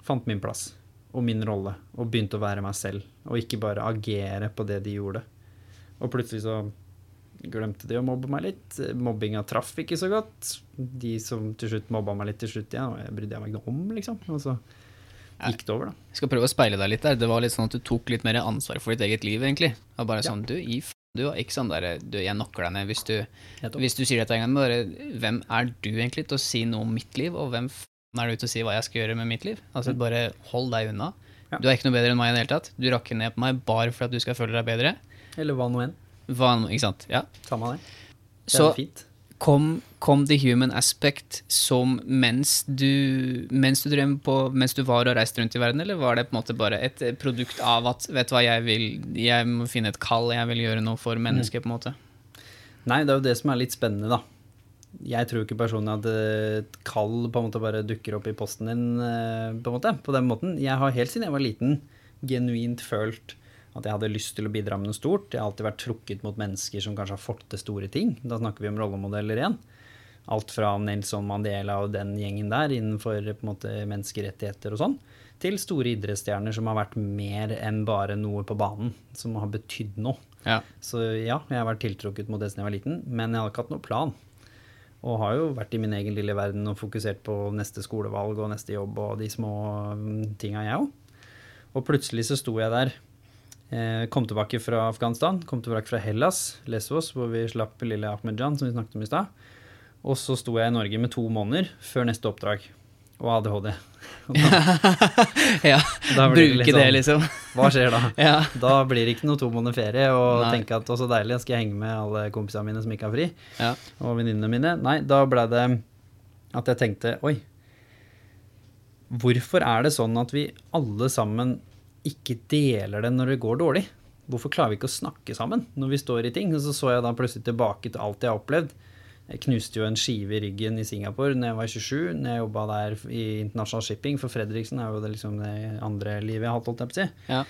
fant min plass og min rolle, og begynte å være meg selv, og ikke bare agere på det de gjorde. Og plutselig så glemte de å mobbe meg litt. Mobbinga traff ikke så godt. De som til slutt mobba meg litt til slutt igjen, ja, brydde jeg meg ikke om, liksom. Og så gikk det over, da. Jeg skal prøve å speile deg litt der. Det var litt sånn at du tok litt mer ansvar for ditt eget liv, egentlig. Og bare sånn, du, i. Du var ikke sånn der, du, jeg knocker deg ned hvis du, hvis du sier dette en gang, bare, hvem er du egentlig til å si noe om mitt liv, og hvem f... er du til å si hva jeg skal gjøre med mitt liv? Altså, bare hold deg unna. Mm. Ja. Du er ikke noe bedre enn meg i det hele tatt. Du rakker ned på meg bare for at du skal føle deg bedre. Eller hva nå enn. Hva, ikke sant? Ja. Samme det. Det Så er fint. kom, kom the human aspect som mens du, mens du drev på, mens du var og reiste rundt i verden, eller var det på en måte bare et eh, produkt av at, vet du hva, jeg vil, jeg må finne et kall, jeg vil gjøre noe for mennesket, på en måte? Nei, det er jo det som er litt spennende, da. Jeg tror ikke personlig at et kall på en måte bare dukker opp i posten din eh, på en måte, på den måten. Jeg har helt siden jeg var liten genuint følt at jeg hadde lyst til å bidra med noe stort. Jeg har alltid vært trukket mot mennesker som kanskje har fått til store ting. Da snakker vi om rollemodeller igjen. Alt fra Nelson Mandela og den gjengen der innenfor måte menneskerettigheter og sånn, til store idrettsstjerner som har vært mer enn bare noe på banen, som har betydd noe. Ja. Så ja, jeg har vært tiltrukket mot det siden jeg var liten, men jeg hadde ikke hatt noen plan. Og har jo vært i min egen lille verden og fokusert på neste skolevalg og neste jobb og de små mm, tinga, jeg òg. Og plutselig så sto jeg der. Eh, kom tilbake fra Afghanistan, kom tilbake fra Hellas, Lesvos, hvor vi slapp lille Ahmedjan, som vi snakket om i stad. Og så sto jeg i Norge med to måneder før neste oppdrag. Og ADHD. Og da, ja. da Bruke det, sånn, liksom. Hva skjer da? Ja. Da blir det ikke noe to måneder ferie og Nei. tenke at å så deilig, skal jeg henge med alle kompisene mine som ikke har fri, Ja. og venninnene mine. Nei, da ble det at jeg tenkte oi, hvorfor er det sånn at vi alle sammen ikke deler det når det går dårlig? Hvorfor klarer vi ikke å snakke sammen når vi står i ting? Og så så jeg da plutselig tilbake til alt jeg har opplevd. Jeg knuste jo en skive i ryggen i Singapore når jeg var 27, når jeg jobba der i internasjonal shipping, for Fredriksen er jo det, liksom det andre livet jeg har hatt, holdt jeg på å si. Ja.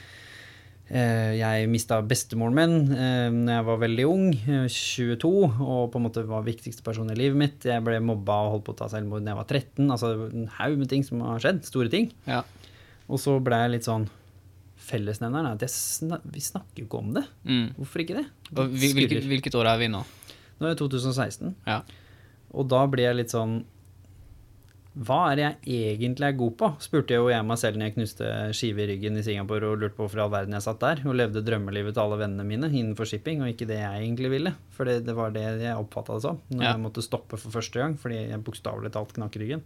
Eh, Jeg mista bestemoren min eh, når jeg var veldig ung, eh, 22, og på en måte var viktigste person i livet mitt. Jeg ble mobba og holdt på å ta selvmord da jeg var 13. Altså en haug med ting som har skjedd. Store ting. Ja. Og så ble jeg litt sånn Fellesnevneren er at jeg sna vi snakker jo ikke om det. Mm. Hvorfor ikke det? Og hvilket, hvilket år er vi nå? Nå er det 2016, Ja. og da blir jeg litt sånn Hva er det jeg egentlig er god på? Spurte jo jeg meg selv når jeg knuste skive i ryggen i Singapore og lurte på hvorfor i all verden jeg satt der og levde drømmelivet til alle vennene mine innenfor shipping, og ikke det jeg egentlig ville. For det, det var det jeg oppfatta det som når Ja. jeg måtte stoppe for første gang fordi jeg bokstavelig talt knakk ryggen.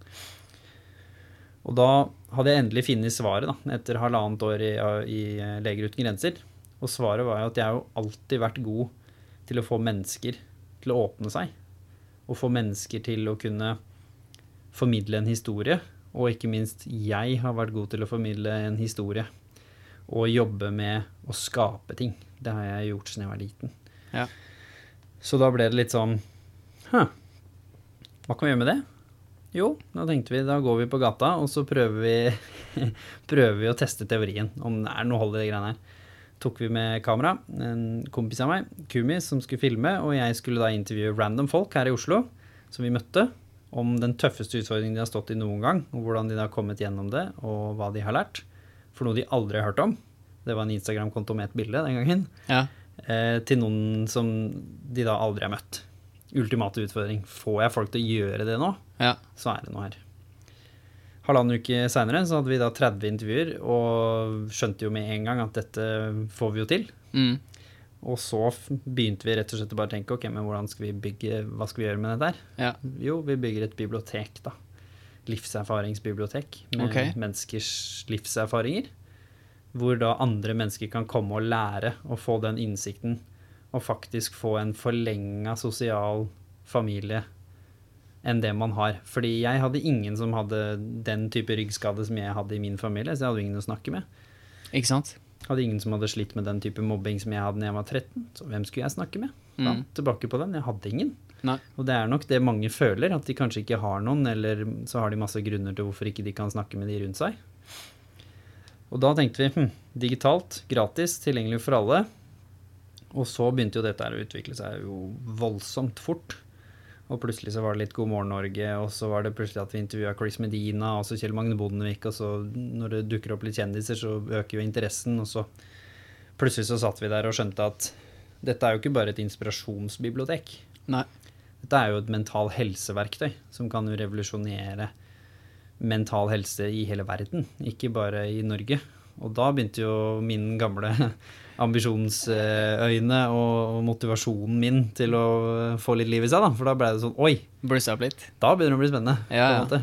Og da hadde jeg endelig funnet svaret, da, etter halvannet år i, i Leger uten grenser. Og svaret var jo at jeg har jo alltid vært god til å få mennesker til å åpne seg. Og få mennesker til å kunne formidle en historie. Og ikke minst jeg har vært god til å formidle en historie. Og jobbe med å skape ting. Det har jeg gjort siden jeg var liten. Ja. Så da ble det litt sånn Hæ, hva kan vi gjøre med det? Jo, da tenkte vi da går vi på gata, og så prøver vi, prøver vi å teste teorien. Om det er noe hold i de greiene her. Tok vi med kamera, en kompis av meg, Kumi, som skulle filme, og jeg skulle da intervjue random folk her i Oslo, som vi møtte, om den tøffeste utfordringen de har stått i noen gang, og hvordan de har kommet gjennom det, og hva de har lært. For noe de aldri har hørt om. Det var en Instagram-konto med et bilde den gangen. Ja. Eh, til noen som de da aldri har møtt. Ultimate utfordring. Får jeg folk til å gjøre det nå, Ja. så er det noe her. Halvannen uke seinere hadde vi da 30 intervjuer, og skjønte jo med en gang at dette får vi jo til. Mm. Og så begynte vi rett og slett å bare tenke ok, men hvordan skal vi bygge, hva skal vi gjøre med dette her? Ja. Jo, vi bygger et bibliotek, da. Livserfaringsbibliotek med okay. menneskers livserfaringer. Hvor da andre mennesker kan komme og lære og få den innsikten. Og faktisk få en forlenga sosial familie enn det man har. Fordi jeg hadde ingen som hadde den type ryggskade som jeg hadde i min familie, så jeg hadde ingen å snakke med. Ikke sant? Hadde ingen som hadde slitt med den type mobbing som jeg hadde da jeg var 13, så hvem skulle jeg snakke med? Da, Mm. tilbake på den, jeg hadde ingen. Nei. Og det er nok det mange føler, at de kanskje ikke har noen, eller så har de masse grunner til hvorfor ikke de kan snakke med de rundt seg. Og da tenkte vi hm, digitalt, gratis, tilgjengelig for alle. Og så begynte jo dette å utvikle seg jo voldsomt fort. Og plutselig så var det litt God morgen Norge, og så var det plutselig at vi intervjua Chris Medina, og så Kjell Magne Bondevik, og så når det dukker opp litt kjendiser, så øker jo interessen, og så plutselig så satt vi der og skjønte at dette er jo ikke bare et inspirasjonsbibliotek. Nei. Dette er jo et mental helseverktøy som kan jo revolusjonere mental helse i hele verden, ikke bare i Norge. Og da begynte jo min gamle ambisjonsøyne og motivasjonen min til å få litt liv i seg, da. For da ble det sånn Oi, Blussa opp litt. da begynner det å bli spennende. Ja, på ja.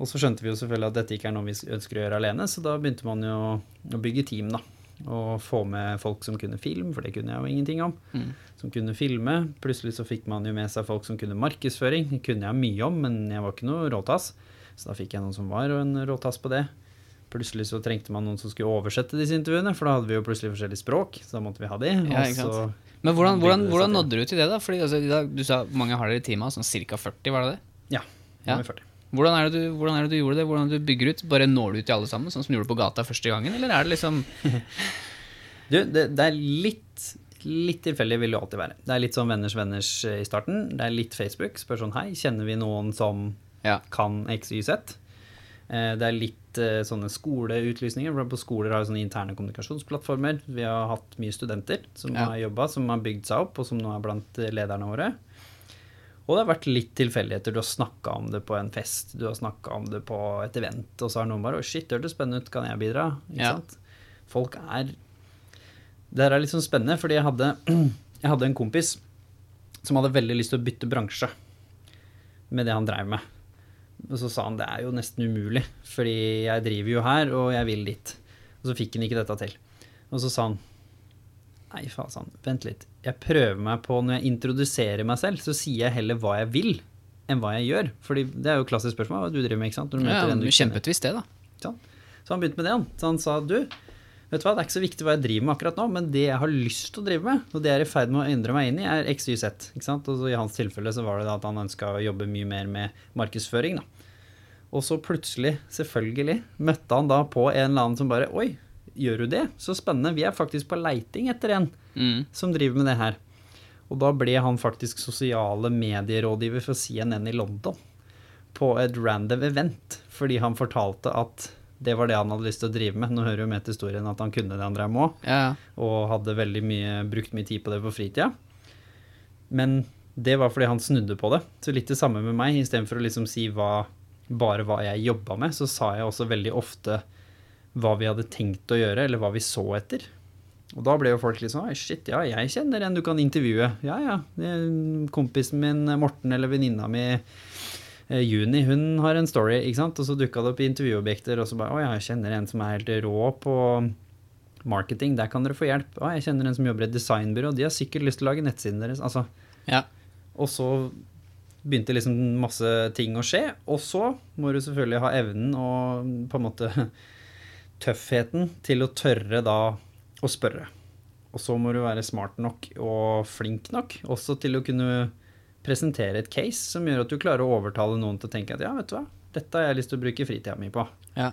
Og så skjønte vi jo selvfølgelig at dette ikke er noe vi ønsker å gjøre alene, så da begynte man jo å bygge team, da. Og få med folk som kunne film, for det kunne jeg jo ingenting om. Mm. Som kunne filme. Plutselig så fikk man jo med seg folk som kunne markedsføring. Det kunne jeg mye om, men jeg var ikke noe råtass. Så da fikk jeg noen som var en råtass på det. Plutselig så trengte man noen som skulle oversette disse intervjuene, for da hadde vi jo plutselig forskjellige språk, så da måtte vi ha de. Ja, Men hvordan, hvordan, hvordan nådde du til det, da? Fordi altså, Du sa mange har dere i teamet, sånn ca. 40, var det det? Ja. Ja. nå er vi ferdig. Hvordan er, det du, hvordan er det du gjorde det? Hvordan du bygger ut? Bare når du ut til alle sammen, sånn som du gjorde på gata første gangen? Eller er det liksom Du, det, det er litt Litt tilfeldig vil det alltid være. Det er litt sånn venners venners eh, i starten. Det er litt Facebook. Spør sånn hei, kjenner vi noen som Ja. kan XYZ? Eh, Det er litt eh, sånne skoleutlysninger. for På skoler har jo sånne interne kommunikasjonsplattformer. Vi har hatt mye studenter som Ja. har jobba, som har bygd seg opp, og som nå er blant eh, lederne våre. Og det har vært litt tilfeldigheter. Du har snakka om det på en fest, du har snakka om det på et event, og så har noen bare 'Å, shit, det hørtes spennende ut, kan jeg bidra?' Ikke Ja. sant? Folk er Det her er litt sånn spennende, fordi jeg hadde, jeg hadde en kompis som hadde veldig lyst til å bytte bransje med det han dreiv med. Og så sa han det er jo nesten umulig, fordi jeg driver jo her, og jeg vil dit. Og så fikk han ikke dette til. Og så sa han Nei, faen, sa han. Vent litt. Jeg prøver meg på Når jeg introduserer meg selv, så sier jeg heller hva jeg vil, enn hva jeg gjør. Fordi det er jo et klassisk spørsmål hva du driver med, ikke sant? Når du Ja, møter en du. Kjempetvist, det, da. Så han begynte med det, han. Så han sa du, vet du hva, det er ikke så viktig hva jeg driver med akkurat nå, men det jeg har lyst til å drive med, og det jeg er i ferd med å endre meg inn i, er XYZ. Ikke sant? Og så i hans tilfelle så var det da at han ønska å jobbe mye mer med markedsføring, da. Og så plutselig, selvfølgelig, møtte han da på en eller annen som bare Oi, gjør du det? Så spennende. Vi er faktisk på leiting etter en Mm. som driver med det her. Og da ble han faktisk sosiale medierådgiver for CNN i London. På et random event, fordi han fortalte at det var det han hadde lyst til å drive med. Nå hører jo med til historien at han kunne det han drev med òg, Ja, og hadde veldig mye, brukt mye tid på det på fritida. Men det var fordi han snudde på det. Så litt det samme med meg. Istedenfor å liksom si hva, bare hva jeg jobba med, så sa jeg også veldig ofte hva vi hadde tenkt å gjøre, eller hva vi så etter. Og da ble jo folk litt sånn Oi, shit, ja, jeg kjenner en du kan intervjue. Ja, ja. Kompisen min Morten eller venninna mi Juni, hun har en story, ikke sant. Og så dukka det opp intervjuobjekter, og så bare Å ja, jeg kjenner en som er helt rå på marketing, der kan dere få hjelp. Å, jeg kjenner en som jobber i et designbyrå, de har sikkert lyst til å lage nettsiden deres. Altså, ja. og så begynte liksom masse ting å skje, og så må du selvfølgelig ha evnen og på en måte tøffheten til å tørre da å spørre. Og så må du være smart nok og flink nok også til å kunne presentere et case som gjør at du klarer å overtale noen til å tenke at ja, vet du hva, dette har jeg lyst til å bruke fritida mi på. ja.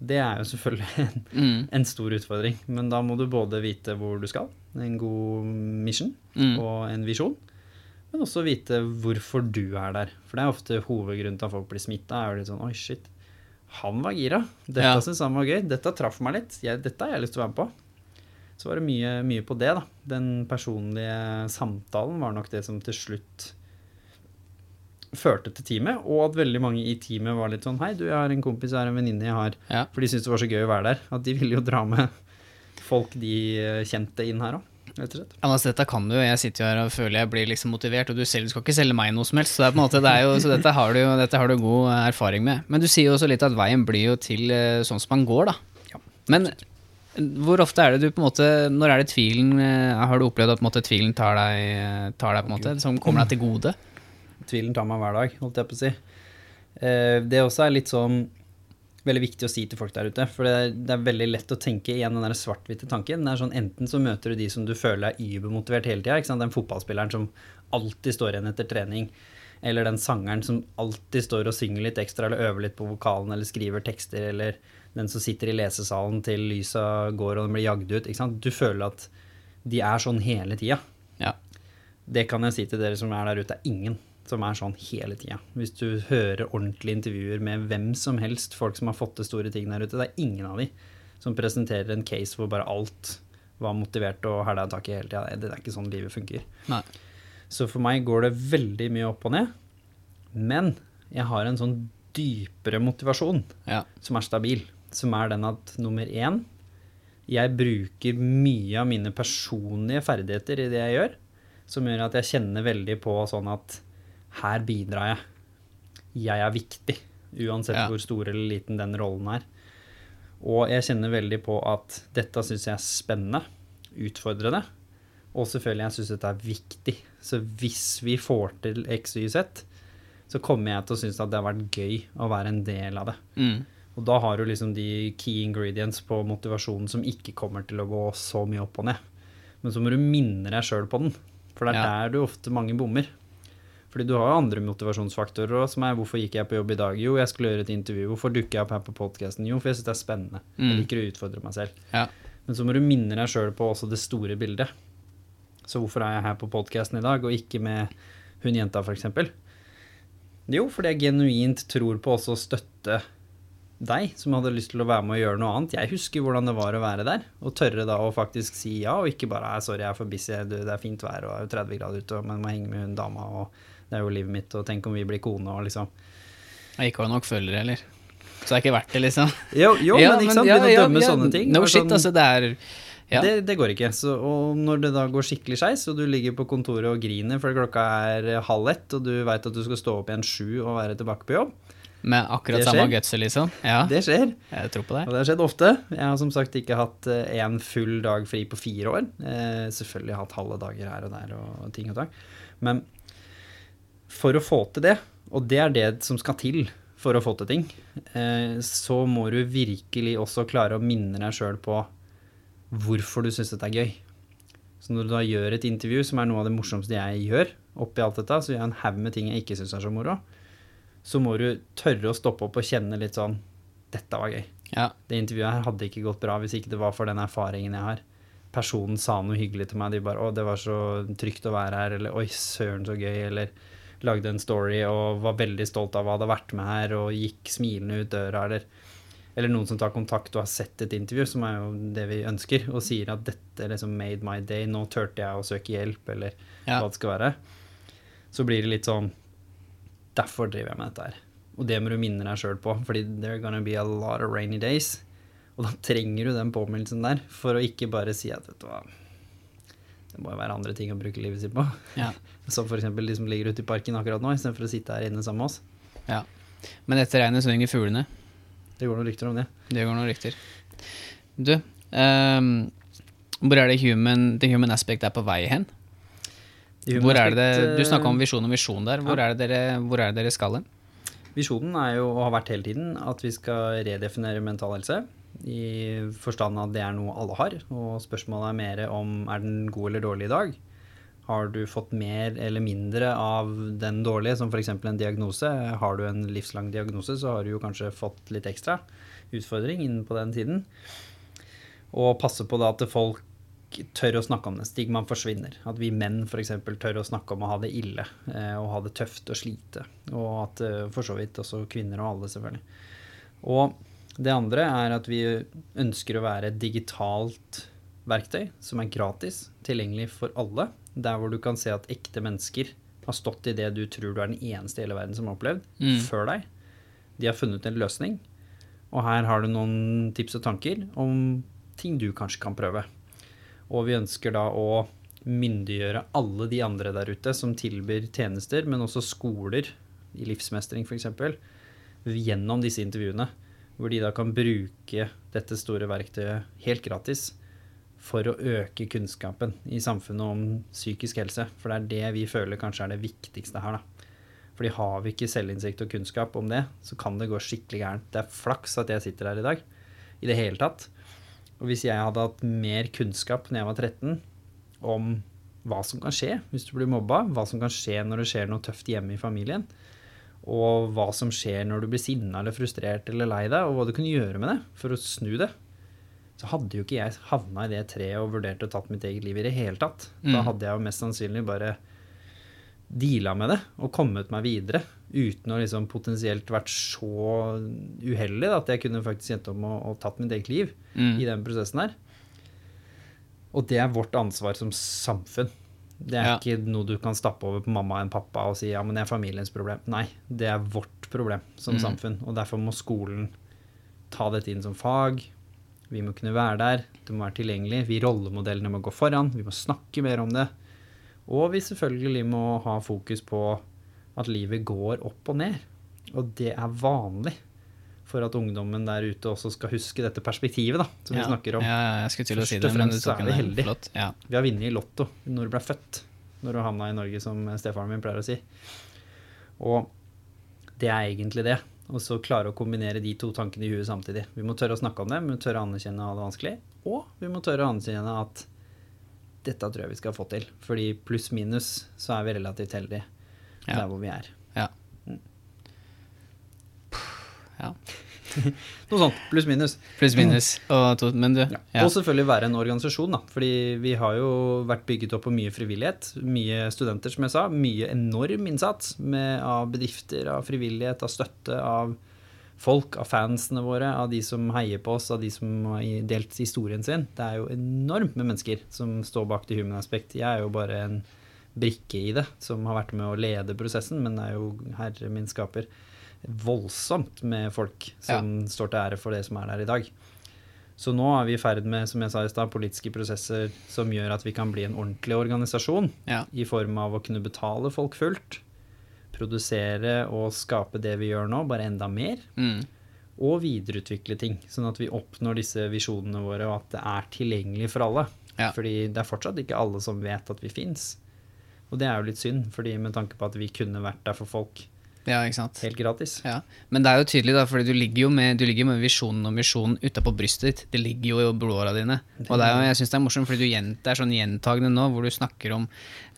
Det er jo selvfølgelig en, Mm. en stor utfordring, men da må du både vite hvor du skal, en god mission Mm. og en visjon, men også vite hvorfor du er der. For det er ofte hovedgrunnen til at folk blir smitta. Er jo litt sånn Oi, shit. Han var gira. Dette Ja. syntes han var gøy. Dette traff meg litt. Jeg, dette har jeg lyst til å være med på. Så var det mye, mye på det, da. Den personlige samtalen var nok det som til slutt førte til teamet, og at veldig mange i teamet var litt sånn Hei, du, jeg har en kompis, jeg har en venninne jeg har Ja. For de syntes det var så gøy å være der. At de ville jo dra med folk de eh, kjente inn her òg. Ja, altså, dette kan du. Jeg sitter jo her og føler jeg blir liksom motivert, og du selv skal ikke selge meg noe som helst. Så, det er på en måte, det er jo, så dette, har du, dette har du god erfaring med. Men du sier jo også litt at veien blir jo til eh, sånn som man går, da. Ja. Men hvor ofte er det du på en måte Når er det tvilen eh, Har du opplevd at på en måte, tvilen tar deg, tar deg på en måte, som kommer deg til gode? Tvilen tar meg hver dag, holdt jeg på å si. Eh, Det også er litt sånn veldig viktig å si til folk der ute. For det er, det er veldig lett å tenke igjen den der svart-hvite tanken. Det er sånn Enten så møter du de som du føler er übermotivert hele tida. Den fotballspilleren som alltid står igjen etter trening. Eller den sangeren som alltid står og synger litt ekstra eller øver litt på vokalen eller skriver tekster. Eller den som sitter i lesesalen til lysa går og den blir jagd ut. Ikke sant? Du føler at de er sånn hele tida. Ja. Det kan jeg si til dere som er der ute, er ingen som er sånn hele tida. Hvis du hører ordentlige intervjuer med hvem som helst, folk som har fått til store ting der ute, det er ingen av de som presenterer en case hvor bare alt var motivert og hæla tak i hele tida. Det er ikke sånn livet funker. Nei. Så for meg går det veldig mye opp og ned. Men jeg har en sånn dypere motivasjon Ja. som er stabil, som er den at nummer én Jeg bruker mye av mine personlige ferdigheter i det jeg gjør, som gjør at jeg kjenner veldig på sånn at her bidrar jeg. Jeg er viktig, uansett Ja. hvor stor eller liten den rollen er. Og jeg kjenner veldig på at dette syns jeg er spennende, utfordrende, og selvfølgelig jeg syns dette er viktig. Så hvis vi får til XYZ, så kommer jeg til å synes at det har vært gøy å være en del av det. Mm. Og da har du liksom de key ingredients på motivasjonen som ikke kommer til å gå så mye opp og ned. Men så må du minne deg sjøl på den, for det er Ja. der du ofte mange bommer. Fordi du har jo andre motivasjonsfaktorer òg, som er hvorfor gikk jeg på jobb i dag? Jo, jeg skulle gjøre et intervju. Hvorfor dukker jeg opp her på podkasten? Jo, for jeg syns det er spennende. Jeg Mm. liker å utfordre meg selv. Ja. Men så må du minne deg sjøl på også det store bildet. Så hvorfor er jeg her på podkasten i dag, og ikke med hun jenta, f.eks.? Jo, fordi jeg genuint tror på også å støtte deg, som hadde lyst til å være med og gjøre noe annet. Jeg husker hvordan det var å være der, og tørre da å faktisk si ja, og ikke bare 'sorry, jeg er for busy, det er fint vær og er jo 30 grader ute, man må henge med hun dama', og Det er jo livet mitt, og tenk om vi blir kone og liksom Jeg ikke har nok følgere heller. Så det er ikke verdt det, liksom. Jo, jo Ja, men ikke sant, ja, begynne å dømme ja, sånne ting. No shit, sånn- altså. Det er ja. Det, det går ikke. Så, og når det da går skikkelig skeis, og du ligger på kontoret og griner fordi klokka er halv ett, og du veit at du skal stå opp igjen sju og være tilbake på jobb, Med akkurat samme gutset, liksom. Ja, det skjer. jeg tror på Og det har skjedd ofte. Jeg har som sagt ikke hatt én full dag fri på fire år. Eh, selvfølgelig hatt halve dager her og der og ting og tang. Men for å få til det, og det er det som skal til for å få til ting, eh, så må du virkelig også klare å minne deg sjøl på hvorfor du syns dette er gøy. Så når du da gjør et intervju, som er noe av det morsomste jeg gjør, oppi alt dette, så gjør jeg en haug med ting jeg ikke syns er så moro, så må du tørre å stoppe opp og kjenne litt sånn Dette var gøy. Ja. Det intervjuet her hadde ikke gått bra hvis ikke det var for den erfaringen jeg har. Personen sa noe hyggelig til meg, de bare 'Å, det var så trygt å være her', eller 'Oi, søren, så gøy', eller lagde en story og var veldig stolt av å ha vært med her, og gikk smilende ut døra, eller eller noen som tar kontakt og har sett et intervju, som er jo det vi ønsker, og sier at 'dette liksom made my day', 'nå turte jeg å søke hjelp', eller Ja. hva det skal være, så blir det litt sånn Derfor driver jeg med dette her. Og det må du minne deg sjøl på, fordi there gonna be a lot of rainy days. Og da trenger du den påminnelsen der, for å ikke bare si at vet du hva Det må jo være andre ting å bruke livet sitt på. Ja. Som f.eks. de som ligger ute i parken akkurat nå, istedenfor å sitte her inne sammen med oss. ja. Men etter regnet synger fuglene. Det går noen rykter om det. Det går noen rykter. Du, um, hvor er det human, the human aspect er på vei hen? Hvor er det, du snakka om eh, visjon og visjon der. Hvor er det dere, hvor er det dere skal hen? Visjonen er jo, og har vært hele tiden, at vi skal redefinere mental helse. I forstand at det er noe alle har. Og spørsmålet er mer om er den god eller dårlig i dag. Har du fått mer eller mindre av den dårlige, som f.eks. en diagnose? Har du en livslang diagnose, så har du jo kanskje fått litt ekstra utfordring innen på den tiden. Og passe på da at folk tør å snakke om det. Stigmaen forsvinner. At vi menn f.eks. tør å snakke om å ha det ille eh, og ha det tøft og slite. Og at eh, for så vidt også kvinner og alle, selvfølgelig. Og det andre er at vi ønsker å være et digitalt verktøy som er gratis, tilgjengelig for alle. Der hvor du kan se at ekte mennesker har stått i det du tror du er den eneste i hele verden som har opplevd, Mm. før deg. De har funnet en løsning. Og her har du noen tips og tanker om ting du kanskje kan prøve. Og vi ønsker da å myndiggjøre alle de andre der ute som tilbyr tjenester, men også skoler i livsmestring f.eks., gjennom disse intervjuene. Hvor de da kan bruke dette store verktøyet helt gratis for å øke kunnskapen i samfunnet om psykisk helse. For det er det vi føler kanskje er det viktigste her, da. Fordi har vi ikke selvinnsikt og kunnskap om det, så kan det gå skikkelig gærent. Det er flaks at jeg sitter her i dag. I det hele tatt. Og hvis jeg hadde hatt mer kunnskap når jeg var 13 om hva som kan skje hvis du blir mobba, hva som kan skje når det skjer noe tøft hjemme i familien, og hva som skjer når du blir sinna eller frustrert eller lei deg, og hva du kunne gjøre med det for å snu det, så hadde jo ikke jeg havna i det treet og vurdert å tatt mitt eget liv i det hele tatt. Da Mm. hadde jeg jo mest sannsynlig bare deala med det og kommet meg videre uten å liksom potensielt vært så uheldig da, at jeg kunne faktisk endt om å, å tatt mitt eget liv Mm. i den prosessen her. Og det er vårt ansvar som samfunn. Det er Ja. ikke noe du kan stappe over på mamma og pappa og si ja, men det er familiens problem. Nei, det er vårt problem som Mm. samfunn. Og derfor må skolen ta dette inn som fag. Vi må kunne være der, det må være tilgjengelig. Vi rollemodellene må gå foran, vi må snakke mer om det. Og vi selvfølgelig må ha fokus på at livet går opp og ned. Og det er vanlig for at ungdommen der ute også skal huske dette perspektivet da, som ja. vi snakker om. Ja, jeg skulle til å si det, men du tok en heldig. Flott. Ja. Vi har vunnet i Lotto når du ble født, når du havna i Norge, som stefaren min pleier å si. Og det er egentlig det. Og så klare å kombinere de to tankene i huet samtidig. Vi må tørre å snakke om det, vi må tørre å anerkjenne at det er vanskelig, og vi må tørre å anerkjenne at dette tror jeg vi skal få til. Fordi pluss-minus så er vi relativt heldige Ja. der hvor vi er. Ja. ja. Noe sånt. Pluss-minus. Pluss minus. Og to, men du, Ja. ja. Og selvfølgelig være en organisasjon, da. Fordi vi har jo vært bygget opp på mye frivillighet. Mye studenter, som jeg sa. Mye enorm innsats med, av bedrifter, av frivillighet, av støtte, av folk, av fansene våre, av de som heier på oss, av de som har delt historien sin. Det er jo enormt med mennesker som står bak The Human Aspect. Jeg er jo bare en brikke i det, som har vært med å lede prosessen, men det er jo herre min skaper voldsomt med folk som står til ære for det som er der i dag. Så nå er vi i ferd med som jeg sa i sted, politiske prosesser som gjør at vi kan bli en ordentlig organisasjon, Ja. i form av å kunne betale folk fullt, produsere og skape det vi gjør nå, bare enda mer, Mm. og videreutvikle ting, sånn at vi oppnår disse visjonene våre, og at det er tilgjengelig for alle. Ja. Fordi det er fortsatt ikke alle som vet at vi fins. Og det er jo litt synd, fordi med tanke på at vi kunne vært der for folk ja, ikke sant. helt gratis. Ja. Men det er jo tydelig, da, fordi du ligger jo med, du ligger med visjonen og misjonen utapå brystet ditt. Det ligger jo i blodåra dine. Og det er jo, jeg syns det er morsomt, fordi du gjent, det er sånn gjentagende nå, hvor du snakker om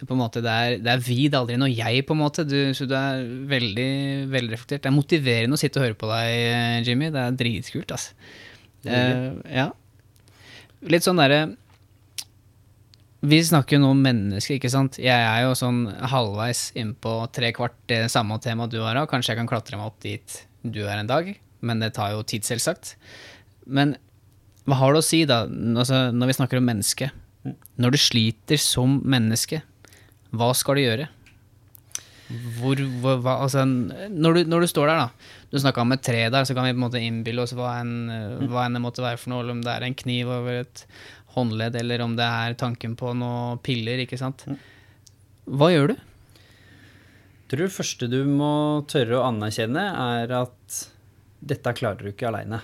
på en måte, det er, det er vi, det er aldri noe jeg, på en måte. Du, så du er veldig, velreflektert. Det er motiverende å sitte og høre på deg, Jimmy. Det er dritkult, altså. Eh, ja. Litt sånn derre Vi snakker jo nå om mennesker, ikke sant. Jeg er jo sånn halvveis innpå tre kvart det samme temaet du har av. Kanskje jeg kan klatre meg opp dit du er en dag, men det tar jo tid, selvsagt. Men hva har det å si, da, altså, når vi snakker om menneske? Når du sliter som menneske, hva skal du gjøre? Hvor, hvor, hva, altså, når, du, når du står der, da. Du snakka om et tre der, så kan vi på en måte innbille oss hva enn det måtte være for noe, eller om det er en kniv over et håndledd, eller om det er tanken på noen piller, ikke sant. Hva gjør du? Jeg tror det første du må tørre å anerkjenne, er at dette klarer du ikke aleine.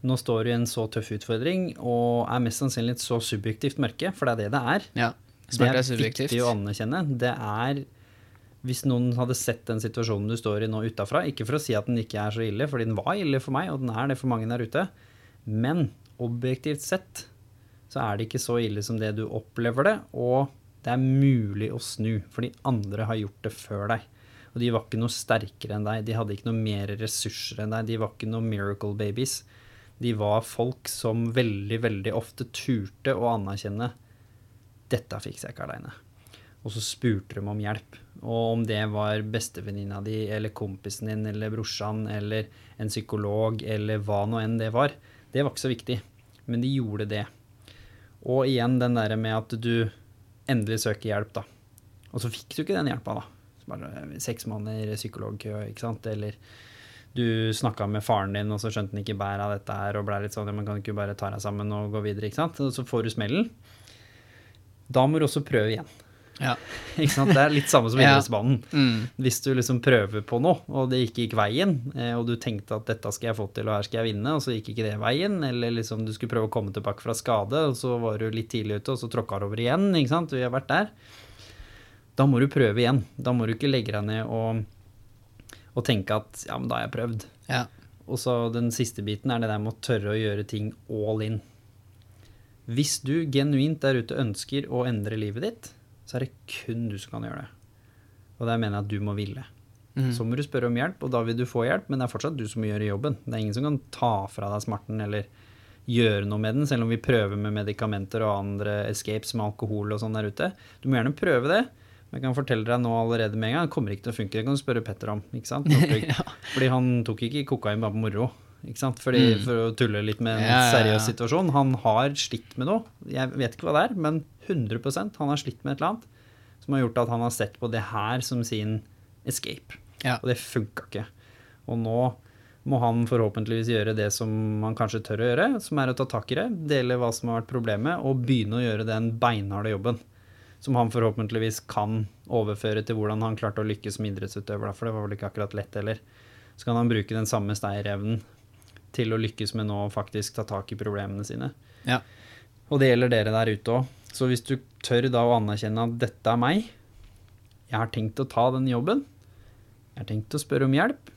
Nå står du i en så tøff utfordring og er mest sannsynlig et så subjektivt mørke, for det er det det er. Ja, Det er er subjektivt. viktig å anerkjenne. Det er Hvis noen hadde sett den situasjonen du står i nå utafra, ikke for å si at den ikke er så ille, fordi den var ille for meg, og den er det for mange der ute, men objektivt sett så er det ikke så ille som det du opplever det, og det er mulig å snu, fordi andre har gjort det før deg. Og de var ikke noe sterkere enn deg, de hadde ikke noe mer ressurser enn deg, de var ikke noe miracle babies. De var folk som veldig, veldig ofte turte å anerkjenne dette fikser jeg ikke aleine. Og så spurte de om hjelp. Og om det var bestevenninna di eller kompisen din eller brorsan eller en psykolog eller hva nå enn det var, det var ikke så viktig. Men de gjorde det. Og igjen den derre med at du endelig søker hjelp, da. Og så fikk du ikke den hjelpa, da. Bare seks måneder psykologkø, ikke sant. Eller du snakka med faren din, og så skjønte han ikke bæret av dette her, og ble litt sånn ja, men kan ikke bare ta deg sammen og gå videre, ikke sant. Og så får du smellen. Da må du også prøve igjen. Ja. Det er litt samme som Ja. Mm. Hvis du liksom prøver på noe, og det ikke gikk veien, eh, og du tenkte at dette skal jeg få til, og her skal jeg vinne, og så gikk ikke det veien, eller liksom du skulle prøve å komme tilbake fra skade, og så var du litt tidlig ute, og så tråkka du over igjen, ikke sant, vi har vært der. Da må du prøve igjen. Da må du ikke legge deg ned og, og tenke at ja, men da har jeg prøvd. ja. Og så den siste biten er det der med å tørre å gjøre ting all in. Hvis du genuint der ute ønsker å endre livet ditt, så er det kun du som kan gjøre det. Og der mener jeg at du må ville. Mm. Så må du spørre om hjelp, og da vil du få hjelp, men det er fortsatt du som må gjøre jobben. Det er ingen som kan ta fra deg smerten eller gjøre noe med den, selv om vi prøver med medikamenter og andre escapes med alkohol og sånn der ute. Du må gjerne prøve det, men jeg kan fortelle deg nå allerede med en gang, det kommer ikke til å funke. Det kan du spørre Petter om, ikke sant? Fordi han tok ikke kokain bare på moro. Ikke sant? Fordi, Mm. For å tulle litt med en Ja, seriøs situasjon. Han har slitt med noe. Jeg vet ikke hva det er, men 100% han har slitt med et eller annet som har gjort at han har sett på det her som sin escape. Ja. Og det funka ikke. Og nå må han forhåpentligvis gjøre det som han kanskje tør å gjøre, som er å ta tak i det, dele hva som har vært problemet, og begynne å gjøre den beinharde jobben. Som han forhåpentligvis kan overføre til hvordan han klarte å lykkes som idrettsutøver, for det var vel ikke akkurat lett heller. Så kan han bruke den samme steirevnen til å lykkes med nå faktisk ta tak i problemene sine. Ja. Og det gjelder dere der ute òg. Så hvis du tør da å anerkjenne at dette er meg, jeg har tenkt å ta den jobben, jeg har tenkt å spørre om hjelp,